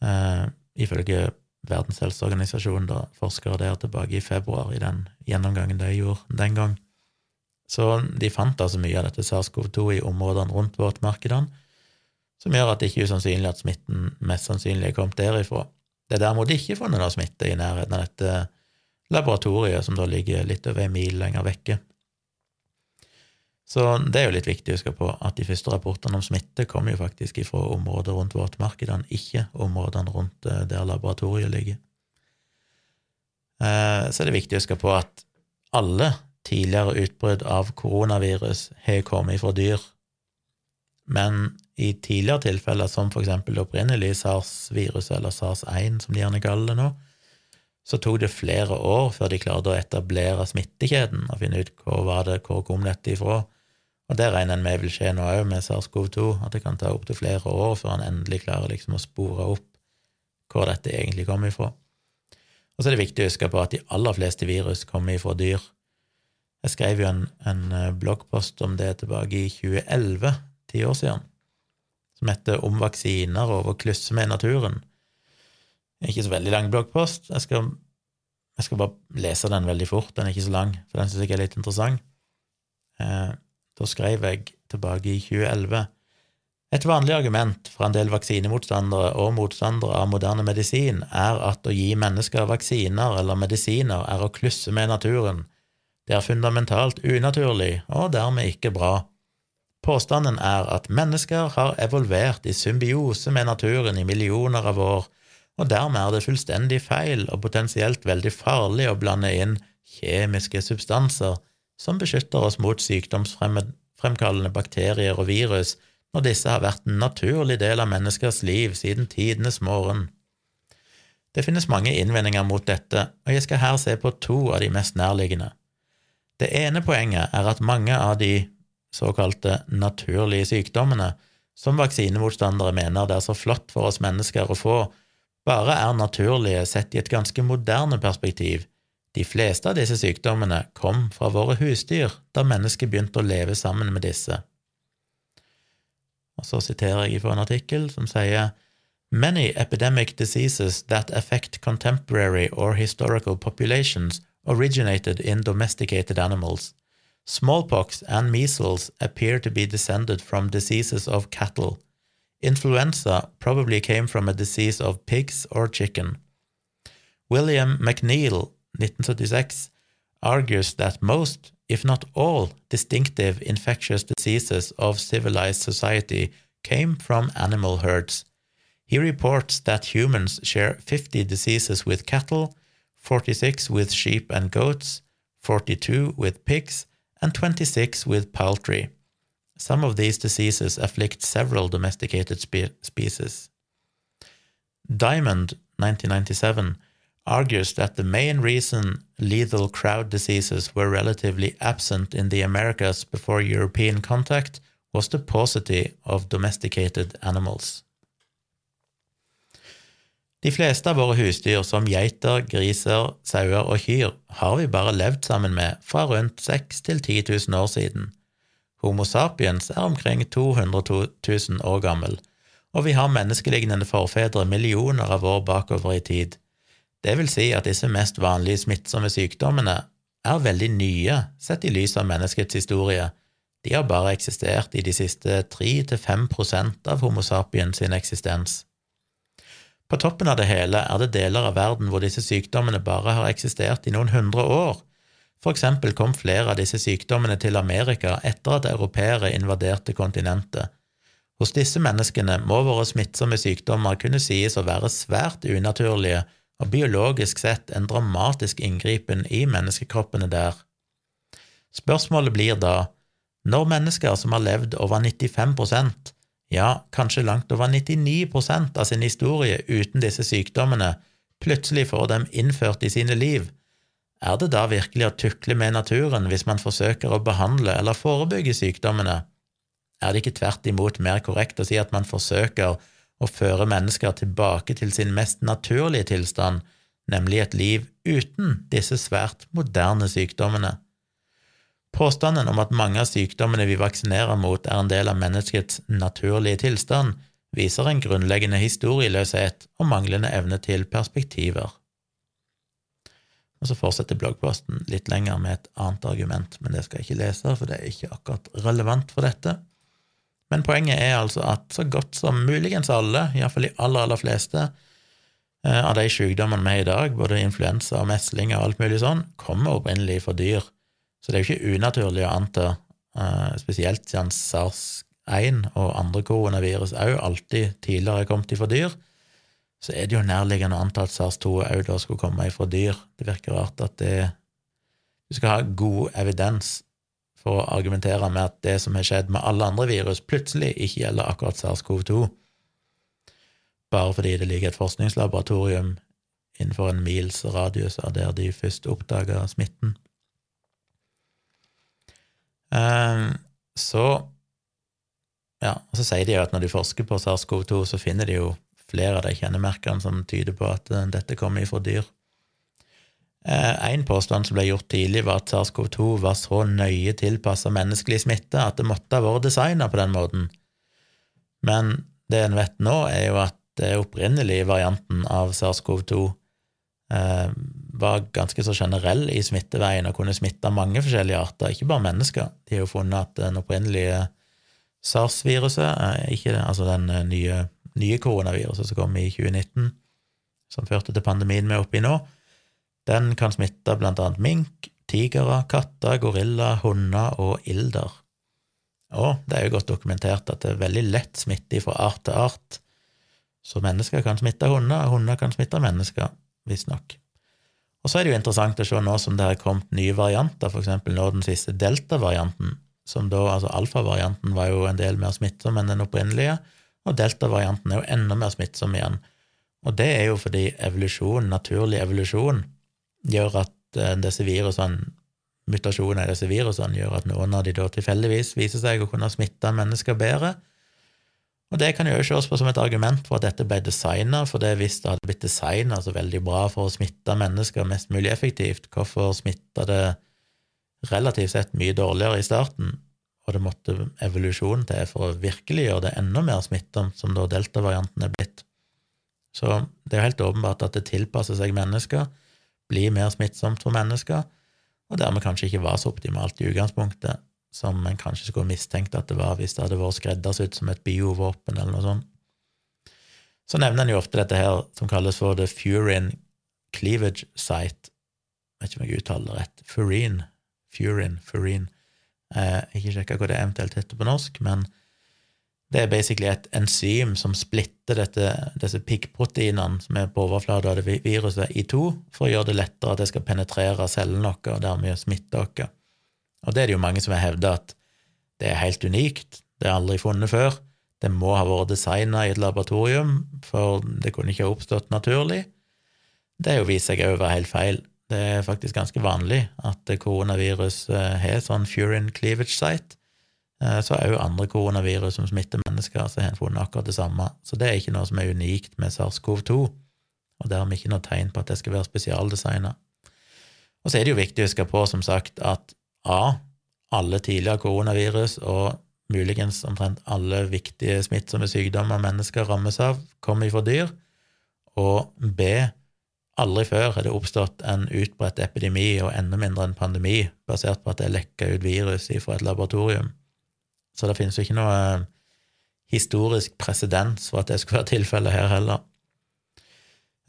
eh, ifølge Verdens helseorganisasjon, da forskere der tilbake i februar, i den gjennomgangen de gjorde den gang. Så de fant altså mye av dette SARS-CoV-2 i områdene rundt våtmarkedene, som gjør at det ikke er usannsynlig at smitten mest sannsynlig er kommet derifra. Det er derimot ikke funnet noe smitte i nærheten av dette laboratoriet, som da ligger litt over en mil lenger vekke. Så det er jo litt viktig å huske på at de første rapportene om smitte kommer jo faktisk ifra områder rundt våtmarkedene, ikke områdene rundt eh, der laboratoriet ligger. Eh, så er det viktig å huske på at alle tidligere utbrudd av koronavirus har kommet fra dyr, men i tidligere tilfeller, som for eksempel det opprinnelige SARS-viruset, eller SARS-1 som de gjerne kaller det nå, så tok det flere år før de klarte å etablere smittekjeden og finne ut hvor var det, hvor kom dette ifra. Og det regner en med vil skje nå òg med SARS-CoV-2, at det kan ta opptil flere år før en endelig klarer liksom å spore opp hvor dette egentlig kommer ifra. Og så er det viktig å huske på at de aller fleste virus kommer ifra dyr. Jeg skrev jo en, en bloggpost om det tilbake i 2011, ti år siden, som heter Om vaksiner å klusse med naturen. Ikke så veldig lang bloggpost. Jeg skal, jeg skal bare lese den veldig fort, den er ikke så lang, for den syns jeg er litt interessant. Eh, da skrev jeg tilbake i 2011 et vanlig argument fra en del vaksinemotstandere og motstandere av moderne medisin er at å gi mennesker vaksiner eller medisiner er å klusse med naturen. Det er fundamentalt unaturlig og dermed ikke bra. Påstanden er at mennesker har evolvert i symbiose med naturen i millioner av år, og dermed er det fullstendig feil og potensielt veldig farlig å blande inn kjemiske substanser som beskytter oss mot sykdomsfremkallende bakterier og virus når disse har vært en naturlig del av menneskers liv siden tidenes morgen. Det finnes mange innvendinger mot dette, og jeg skal her se på to av de mest nærliggende. Det ene poenget er at mange av de såkalte naturlige sykdommene som vaksinemotstandere mener det er så flott for oss mennesker å få, bare er naturlige sett i et ganske moderne perspektiv. De fleste av disse sykdommene kom fra våre husdyr da mennesket begynte å leve sammen med disse. Og så siterer jeg fra en artikkel som sier Many epidemic diseases that affect contemporary or historical populations originated in domesticated animals. Smallpox and measles appear to be descended from diseases of cattle. Influenza probably came from a disease of pigs or chicken. William McNeill, 1976, argues that most if not all, distinctive infectious diseases of civilized society came from animal herds. He reports that humans share 50 diseases with cattle, 46 with sheep and goats, 42 with pigs, and 26 with poultry. Some of these diseases afflict several domesticated spe species. Diamond, 1997, argues that the main reason lethal crowd diseases were relatively absent in the Americas before European contact was the paucity of domesticated animals. De fleste av våre husdyr, som geiter, griser, sauer og kyr, har vi bare levd sammen med fra rundt 6 til 10 000 år siden. Homo sapiens er omkring 200 000 år gammel, og vi har menneskelignende forfedre millioner av år bakover i tid. Det vil si at disse mest vanlige smittsomme sykdommene er veldig nye sett i lys av menneskets historie. De har bare eksistert i de siste 3–5% av Homo sapiens sin eksistens. På toppen av det hele er det deler av verden hvor disse sykdommene bare har eksistert i noen hundre år. For eksempel kom flere av disse sykdommene til Amerika etter at europeere invaderte kontinentet. Hos disse menneskene må våre smittsomme sykdommer kunne sies å være svært unaturlige og biologisk sett en dramatisk inngripen i menneskekroppene der. Spørsmålet blir da, når mennesker som har levd over 95% ja, kanskje langt over 99% av sin historie uten disse sykdommene, plutselig får dem innført i sine liv, er det da virkelig å tukle med naturen hvis man forsøker å behandle eller forebygge sykdommene? Er det ikke tvert imot mer korrekt å si at man forsøker og føre mennesker tilbake til sin mest naturlige tilstand, nemlig et liv uten disse svært moderne sykdommene. Påstanden om at mange av sykdommene vi vaksinerer mot, er en del av menneskets naturlige tilstand, viser en grunnleggende historieløshet og manglende evne til perspektiver. Og så fortsetter bloggposten litt lenger med et annet argument, men det skal jeg ikke lese, for det er ikke akkurat relevant for dette. Men poenget er altså at så godt som muligens alle, iallfall de aller, aller fleste, eh, av de sykdommene vi har i dag, både influensa og mesling og alt mulig sånn, kommer opprinnelig fra dyr. Så det er jo ikke unaturlig å anta, eh, spesielt siden SARS-1 og andre koronavirus òg alltid tidligere er kommet fra dyr, så er det jo nærliggende å anta at SARS-2 òg da skulle komme fra dyr. Det virker rart at det Du skal ha god evidens for å argumentere med at det som har skjedd med alle andre virus, plutselig ikke gjelder akkurat SARS-CoV-2, bare fordi det ligger et forskningslaboratorium innenfor en mils radius av der de først oppdaga smitten. Um, så ja, og så sier de jo at når de forsker på SARS-CoV-2, så finner de jo flere av de kjennemerkene som tyder på at uh, dette kommer ifra dyr. En påstand som ble gjort tidlig, var at SARS-CoV-2 var så nøye tilpassa menneskelig smitte at det måtte ha vært designa på den måten. Men det en vet nå, er jo at den opprinnelige varianten av SARS-CoV-2 eh, var ganske så generell i smitteveien og kunne smitte mange forskjellige arter, ikke bare mennesker. De har jo funnet at den opprinnelige SARS-viruset, eh, altså den eh, nye, nye koronaviruset som kom i 2019, som førte til pandemien vi er oppe i nå, den kan smitte blant annet mink, tigere, katter, gorillaer, hunder og ilder. Og det er jo godt dokumentert at det er veldig lett smitte fra art til art. Så mennesker kan smitte hunder, og hunder kan smitte mennesker, visstnok. Og så er det jo interessant å se nå som det har kommet nye varianter, for eksempel nå den siste delta-varianten, som da, altså alfa-varianten var jo en del mer smittsom enn den opprinnelige, og delta-varianten er jo enda mer smittsom igjen. Og det er jo fordi evolusjon, naturlig evolusjon, gjør at eh, disse virusene, mutasjoner i disse virusene, gjør at noen av de da tilfeldigvis viser seg å kunne smitte mennesker bedre, og det kan jo ses på som et argument for at dette ble designa, for det hvis det hadde blitt designa så veldig bra for å smitte mennesker mest mulig effektivt, hvorfor smitta det relativt sett mye dårligere i starten, og det måtte evolusjon til for å virkelig gjøre det enda mer smittsomt, som da delta-varianten er blitt. Så det er jo helt åpenbart at det tilpasser seg mennesker, blir mer smittsomt for mennesker, og dermed kanskje ikke var så optimalt i utgangspunktet som en kanskje skulle mistenkt at det var hvis det hadde vært skreddersydd som et biovåpen eller noe sånt. Så nevner en jo ofte dette her som kalles for the furin cleavage site. Jeg vet ikke om jeg uttaler det rett. Furin. Furin. Furin. Eh, ikke sjekka hva det eventuelt heter på norsk, men det er basically et enzym som splitter dette, disse piggproteinene som er på overflata av det viruset, i to, for å gjøre det lettere at det skal penetrere cellene våre og dermed smitte oss. Og det er det jo mange som har hevda at det er helt unikt, det er aldri funnet før, det må ha vært designa i et laboratorium, for det kunne ikke ha oppstått naturlig. Det er jo vist seg å være helt feil. Det er faktisk ganske vanlig at koronavirus eh, har sånn furin cleavage site. Eh, så er jo andre koronavirus som smitter mennesker, så har en funnet akkurat det samme. Så det er ikke noe som er unikt med SARS-CoV-2, og dermed ikke noe tegn på at det skal være spesialdesigna. Og så er det jo viktig å huske på, som sagt, at A. Alle tidligere koronavirus og muligens omtrent alle viktige smittsomme sykdommer mennesker rammes av, kommer fra dyr. Og B. Aldri før har det oppstått en utbredt epidemi, og enda mindre en pandemi, basert på at det er lekka ut virus fra et laboratorium. Så det finnes jo ikke noe eh, historisk presedens for at det skulle være tilfellet her heller.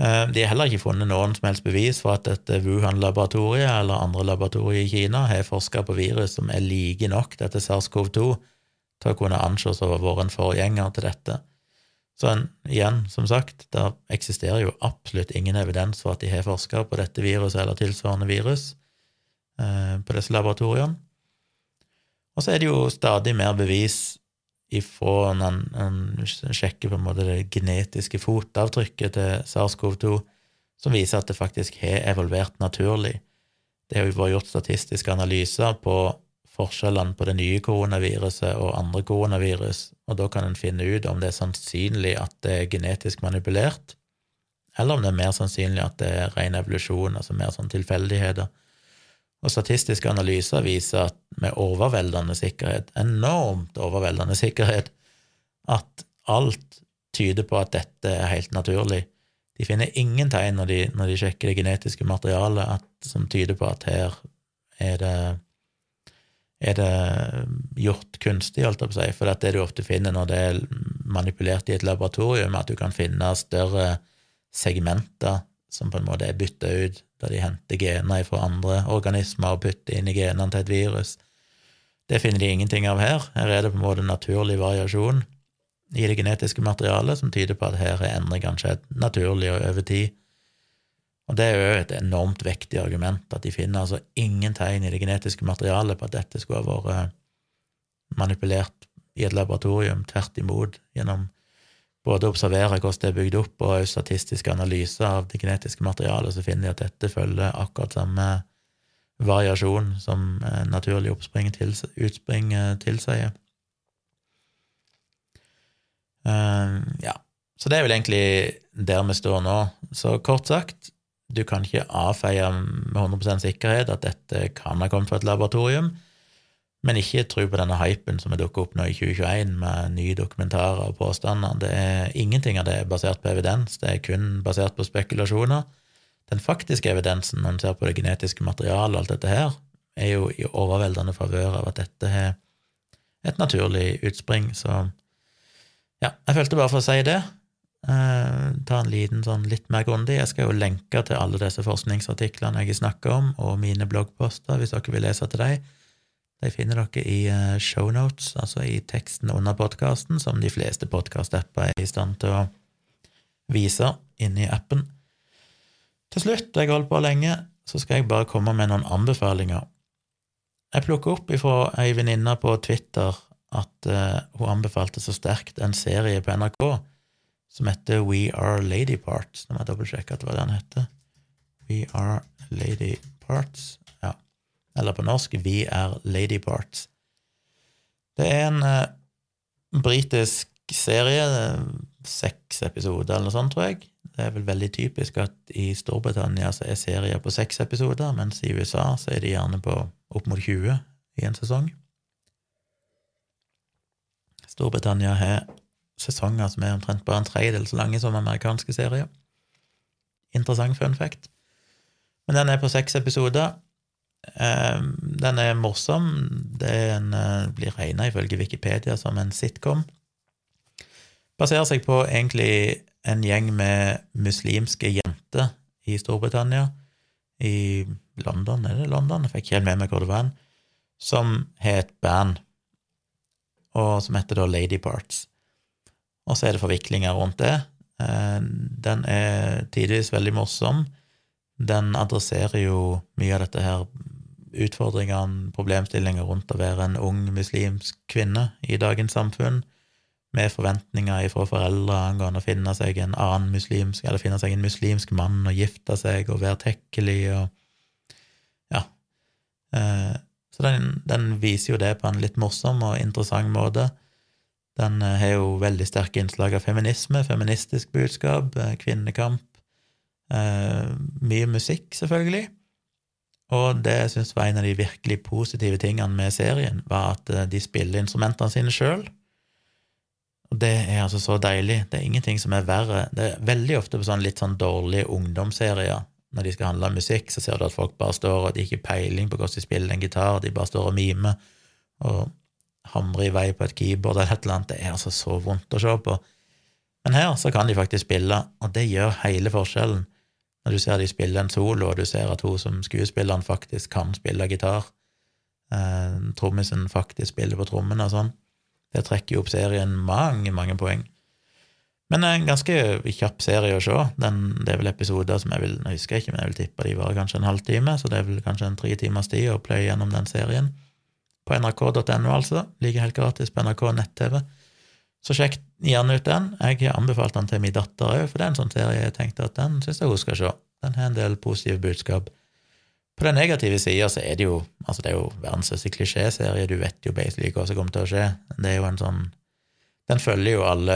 Eh, de har heller ikke funnet noen som helst bevis for at dette Wuhan-laboratoriet eller andre laboratorier i Kina har forska på virus som er like nok dette SARS-CoV-2 til å kunne anses å ha en forgjenger til dette. Så en, igjen, som sagt, det eksisterer jo absolutt ingen evidens for at de har forska på dette viruset eller tilsvarende virus eh, på disse laboratoriene. Og så er det jo stadig mer bevis ifra når en sjekker på en måte det genetiske fotavtrykket til SARS-CoV-2, som viser at det faktisk har evolvert naturlig. Det har jo vært gjort statistiske analyser på forskjellene på det nye koronaviruset og andre koronavirus, og da kan en finne ut om det er sannsynlig at det er genetisk manipulert, eller om det er mer sannsynlig at det er ren evolusjon, altså mer sånn tilfeldigheter. Og statistiske analyser viser at med overveldende sikkerhet, enormt overveldende sikkerhet, at alt tyder på at dette er helt naturlig. De finner ingen tegn når de, når de sjekker det genetiske materialet at, som tyder på at her er det, er det gjort kunstig, holdt jeg på å si, for det du ofte finner når det er manipulert i et laboratorium, at du kan finne større segmenter som på en måte er bytta ut der de henter gener fra andre organismer og putter inn i genene til et virus. Det finner de ingenting av her. Her er det på en måte naturlig variasjon i det genetiske materialet som tyder på at her er endringene skjedd naturlig og over tid. Og det er jo et enormt vektig argument, at de finner altså ingen tegn i det genetiske materialet på at dette skulle ha vært manipulert i et laboratorium. Tvert imot, gjennom både observere hvordan det er bygd opp, og statistiske analyser av det genetiske materialet, så finner de at dette følger akkurat samme variasjon som naturlig oppspring tils utspring tilsier. Uh, ja, så det er vel egentlig der vi står nå. Så kort sagt, du kan ikke avfeie med 100% sikkerhet at dette kan ha kommet fra et laboratorium, Men ikke tro på denne hypen som er dukket opp nå i 2021 med nye dokumentarer og påstander. Det er Ingenting av det er basert på evidens, det er kun basert på spekulasjoner. Den faktiske evidensen, når en ser på det genetiske materialet og alt dette her, er jo i overveldende favør av at dette har et naturlig utspring. Så ja, jeg følte bare for å si det. Eh, ta en liten sånn litt mer grundig. Jeg skal jo lenke til alle disse forskningsartiklene jeg snakker om, og mine bloggposter, hvis dere vil lese til dem. De finner dere i uh, shownotes, altså i teksten under podkasten, som de fleste podkast-apper er i stand til å vise inni appen. Til slutt, jeg holdt på lenge, så skal jeg bare komme med noen anbefalinger. Jeg plukka opp ifra ei venninne på Twitter at uh, hun anbefalte så sterkt en serie på NRK som heter We Are Lady Parts. Nå må jeg dobbeltsjekke at det var det den heter. We Are Lady Parts. Eller på norsk Vi er Lady Parts. Det er en eh, britisk serie, seks episoder eller noe sånt, tror jeg. Det er vel veldig typisk at i Storbritannia så er serier på seks episoder, mens i USA så er de gjerne på opp mot 20 i en sesong. Storbritannia har sesonger som er omtrent bare en tredjedel så lange som amerikanske serier. Interessant fun fact. Men den er på seks episoder. Ehm, den er morsom. Det er en, eh, blir regna ifølge Wikipedia som en sitcom. Baserer seg på egentlig en gjeng med muslimske jenter i Storbritannia. I London, er det London? Jeg fikk ikke helt med meg hvor det var. Som har et band, og som heter da Lady Parts og så er det forviklinger rundt det. Eh, den er tidvis veldig morsom. Den adresserer jo mye av dette her utfordringene, problemstillinger rundt å være en ung muslimsk kvinne i dagens samfunn, med forventninger fra foreldre angående å finne seg en annen muslimsk, eller finne seg en muslimsk mann og gifte seg og være tekkelig og Ja. Eh, så den, den viser jo det på en litt morsom og interessant måte. Den eh, har jo veldig sterke innslag av feminisme, feministisk budskap, eh, kvinnekamp. Mye musikk, selvfølgelig. Og det jeg syns var en av de virkelig positive tingene med serien, var at de spiller instrumentene sine sjøl. Og det er altså så deilig. Det er ingenting som er verre. Det er veldig ofte på sånn litt sånn dårlige ungdomsserier. Når de skal handle om musikk, så ser du at folk bare står og de ikke peiling på hvordan de spiller en gitar, de bare står og mimer. Og hamrer i vei på et keyboard eller et eller annet. Det er altså så vondt å se på. Men her så kan de faktisk spille, og det gjør hele forskjellen. Når du ser de spille en solo, og du ser at hun som skuespilleren faktisk kan spille gitar, eh, trommisen faktisk spiller på trommene og sånn, det trekker jo opp serien mange, mange poeng. Men det er en ganske kjapp serie å se. Den, det er vel episoder som jeg vil jeg husker ikke, men jeg vil tippe de var kanskje en halvtime, så det er vel kanskje en tre timers tid å pløye gjennom den serien på nrk.no, altså. Ligger helt gratis på NRK nett-TV. Så sjekk gjerne ut den. Jeg har anbefalt den til min datter òg, for det er en sånn serie jeg tenkte at den syns jeg hun skal se. Den har en del positive budskap. På den negative sida så er det jo altså det er jo verdens største klisjéserie, du vet jo basically hva som kommer til å skje. Det er jo en sånn Den følger jo alle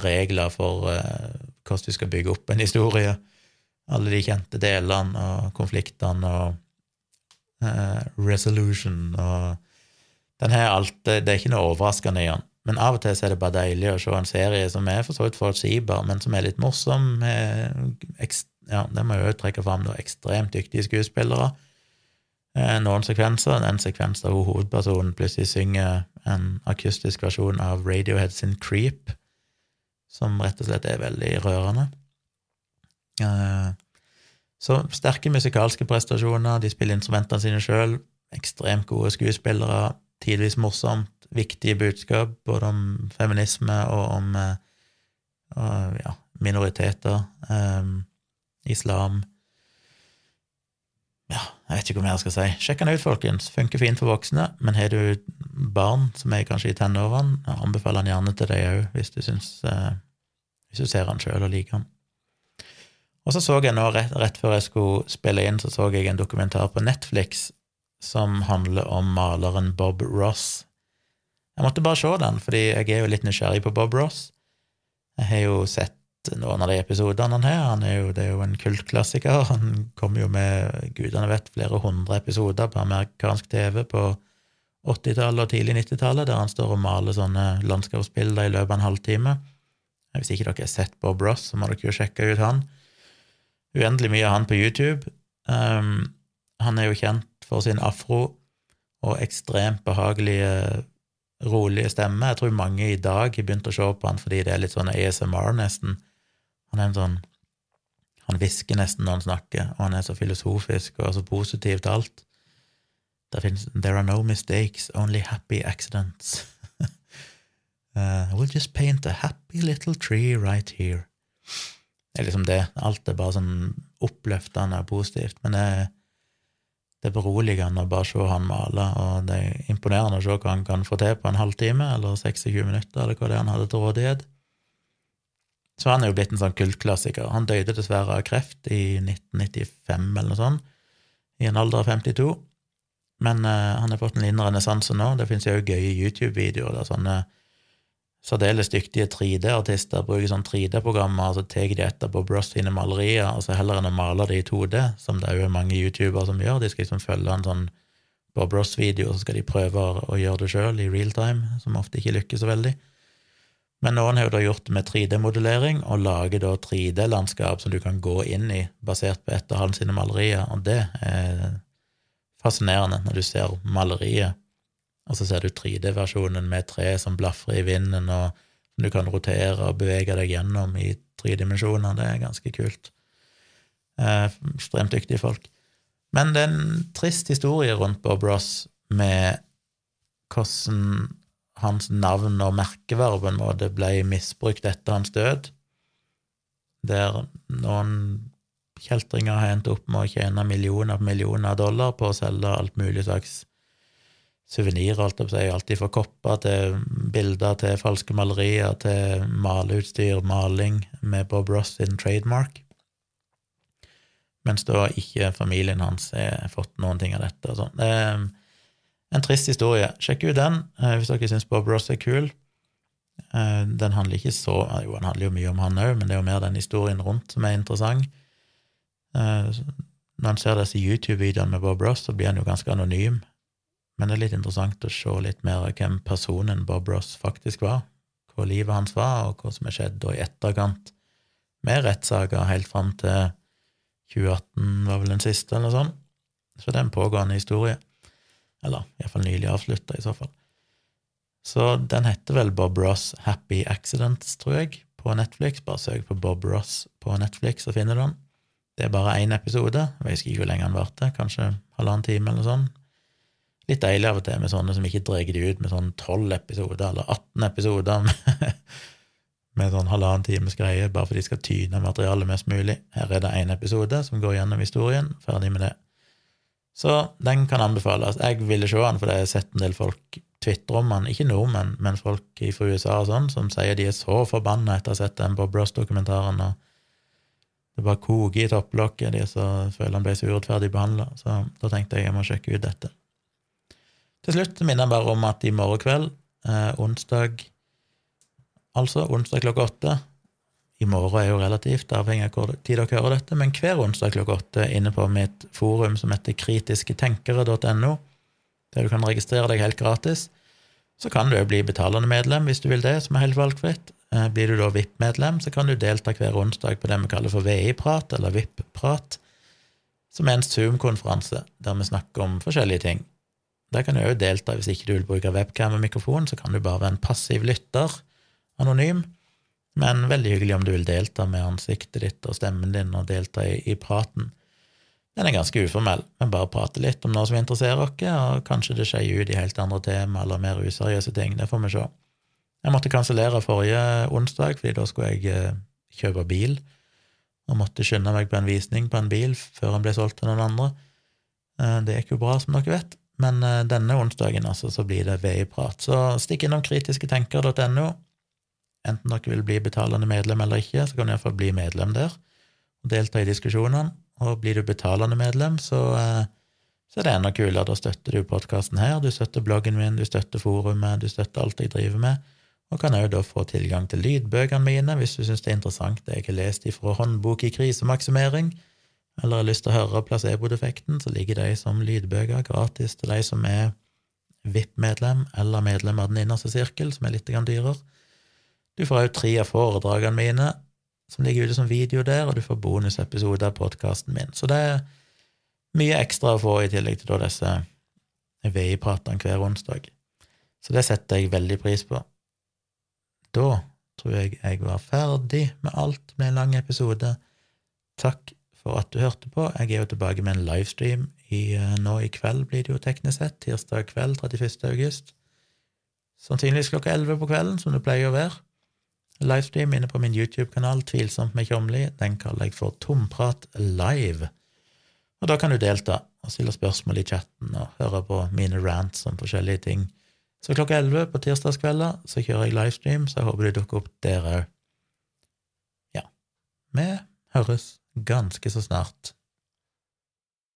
regler for uh, hvordan du skal bygge opp en historie. Alle de kjente delene og konfliktene og uh, resolution og den har alt, Det er ikke noe overraskende i den, men av og til er det bare deilig å se en serie som er for så vidt forutsigbar, men som er litt morsom. ja, Det må jeg jo trekke fram. Det ekstremt dyktige skuespillere. Eh, noen sekvenser. En sekvens der hovedpersonen plutselig synger en akustisk versjon av Radiohead sin Creep, som rett og slett er veldig rørende. Eh, så sterke musikalske prestasjoner. De spiller instrumentene sine sjøl. Ekstremt gode skuespillere tidvis morsomt, viktige budskap både om feminisme og om eh, og, ja, minoriteter, um, islam Ja, jeg vet ikke hva mer jeg skal si. Sjekk den ut, folkens. Funker fint for voksne, men har du barn som er kanskje i tenårene, anbefaler den gjerne til deg òg, hvis du syns uh, Hvis du ser han sjøl og liker han. Og så så jeg nå, rett, rett, før jeg skulle spille inn, så så jeg en dokumentar på Netflix som handler om maleren Bob Ross. Jeg måtte bare se den, fordi jeg er jo litt nysgjerrig på Bob Ross. Jeg har jo sett noen av de episodene han har. Han er jo, det er jo en kultklassiker. Han kommer jo med, gudene vet, flere hundre episoder på amerikansk TV på 80-tallet og tidlig 90-tallet, der han står og maler sånne landskapsbilder i løpet av en halvtime. Hvis ikke dere har sett Bob Ross, så må dere jo sjekke ut han. Uendelig mye av han på YouTube. Um, han er jo kjent for sin afro og ekstremt behagelige, rolige stemme. Jeg tror mange i dag har begynt å se på han fordi det er litt sånn ASMR, nesten. Han er en sånn Han hvisker nesten når han snakker, og han er så filosofisk og så positiv til alt. Det finnes There are no mistakes, only happy accidents. uh, I will just paint a happy little tree right here. Det er liksom det. Alt er bare sånn oppløftende og positivt. Men det er det er beroligende å bare se han male, og det er imponerende å se hva han kan få til på en halvtime eller 26 minutter, eller hva det er han hadde til rådighet. Så han er jo blitt en sånn kultklassiker. Han døde dessverre av kreft i 1995 eller noe sånt, i en alder av 52. Men uh, han har fått en liten renessanse nå. Det finnes jo gøye YouTube-videoer der sånne særdeles dyktige 3D-artister bruker sånn 3D-programmer, og så tar de etterpå Bross sine malerier, og så heller enn å male det i 2D, som det er jo mange youtubere som gjør, de skal liksom følge en sånn Bob Ross-video, så skal de prøve å gjøre det sjøl i real time, som ofte ikke lykkes så veldig. Men noen har jo da gjort det med 3D-modellering, og lager da 3D-landskap som du kan gå inn i, basert på et av hans sine malerier, og det er fascinerende når du ser maleriet og så ser du 3D-versjonen med tre som blafrer i vinden, og du kan rotere og bevege deg gjennom i tre dimensjoner. Det er ganske kult. Eh, dyktige folk. Men det er en trist historie rundt Bob Ross med hvordan hans navn og merkevare på en måte ble misbrukt etter hans død, der noen kjeltringer har endt opp med å tjene millioner på millioner av dollar på å selge alt mulig slags suvenirer, alt opp seg, alltid fra kopper til bilder til falske malerier til maleutstyr, maling med Bob Ross sin trademark. Mens da ikke familien hans har fått noen ting av dette. og. Det er en trist historie. Sjekk ut den eh, hvis dere syns Bob Ross er kul. Eh, den handler ikke så Jo, den handler jo mye om han òg, men det er jo mer den historien rundt som er interessant. Eh, når en ser disse YouTube-videoene med Bob Ross, så blir han jo ganske anonym. Men det er litt interessant å se litt mer hvem personen Bob Ross faktisk var, hva livet hans var, og hva som har skjedd i etterkant, med rettssaker helt fram til 2018 var vel den siste, eller sånn. Så det er en pågående historie. Eller iallfall nylig avslutta, i så fall. Så den heter vel Bob Ross Happy Accidents, tror jeg, på Netflix. Bare søk på Bob Ross på Netflix og finner den. Det er bare én episode. Jeg vet ikke hvor lenge den varte, kanskje halvannen time eller sånn litt deilig av og til med sånne som ikke drar de ut med sånn 12 episoder eller 18 episoder med, med sånn halvannen times greie, bare for de skal tyne materialet mest mulig. Her er det én episode som går gjennom historien, ferdig med det. Så den kan anbefales. Jeg ville se den, for jeg har sett en del folk tvitre om den, ikke nordmenn, men folk fra USA og sånn, som sier de er så forbanna etter å ha sett den Bob Ross-dokumentaren. og det bare koker i topplokket, de så føler han ble så urettferdig behandla. Så da tenkte jeg jeg må sjekke ut dette. Til slutt minner jeg bare om at i morgen kveld, eh, onsdag altså, onsdag klokka åtte I morgen er jo relativt avhengig av hvor tid dere hører dette, men hver onsdag klokka åtte inne på mitt forum som heter kritisketenkere.no, der du kan registrere deg helt gratis. Så kan du jo bli betalende medlem hvis du vil det, som er helt valgfritt. Eh, blir du da VIP-medlem, så kan du delta hver onsdag på det vi kaller for VI-prat, eller VIP-prat, som er en Zoom-konferanse der vi snakker om forskjellige ting. Der kan du òg delta hvis ikke du vil bruke webcam og mikrofon, så kan du bare være en passiv lytter, anonym, men veldig hyggelig om du vil delta med ansiktet ditt og stemmen din og delta i, i praten. Den er ganske uformell, men bare prate litt om noe som interesserer oss, og kanskje det skeier ut i helt andre tema eller mer useriøse ting, det får vi se. Jeg måtte kansellere forrige onsdag, fordi da skulle jeg eh, kjøpe bil, og måtte skynde meg på en visning på en bil før den ble solgt til noen andre. Eh, det gikk jo bra, som dere vet. Men uh, denne onsdagen altså, så blir det VI-prat. Så stikk innom kritisketenker.no. Enten dere vil bli betalende medlem eller ikke, så kan du iallfall bli medlem der og delta i diskusjonene. Og blir du betalende medlem, så, uh, så er det enda kulere. Da støtter du podkasten her, du støtter bloggen min, du støtter forumet, du støtter alt jeg driver med. Og kan òg da få tilgang til lydbøkene mine hvis du syns det er interessant det jeg har lest ifra håndbok i krisemaksimering eller har lyst til å høre placebo-defekten, så ligger de som lydbøker gratis til de som er VIP-medlem eller medlem av Den innerste sirkel, som er litt dyrere. Du får òg tre av foredragene mine, som ligger ute som video der, og du får bonusepisoder av podkasten min. Så det er mye ekstra å få i tillegg til da disse VI-pratene hver onsdag. Så det setter jeg veldig pris på. Da tror jeg jeg var ferdig med alt med en lang episode. Takk for at du hørte på. Jeg er jo tilbake med en livestream i, eh, nå i kveld, blir det jo teknisk sett. Tirsdag kveld 31. august. Sannsynligvis klokka 11 på kvelden, som det pleier å være. Livestream inne på min YouTube-kanal, Tvilsomt med Tjomli. Den kaller jeg for Tomprat live. Og da kan du delta og stille spørsmål i chatten og høre på mine rants om forskjellige ting. Så klokka 11 på tirsdagskvelder så kjører jeg livestream, så jeg håper du dukker opp der òg. Ja. Vi høres ganske så snart.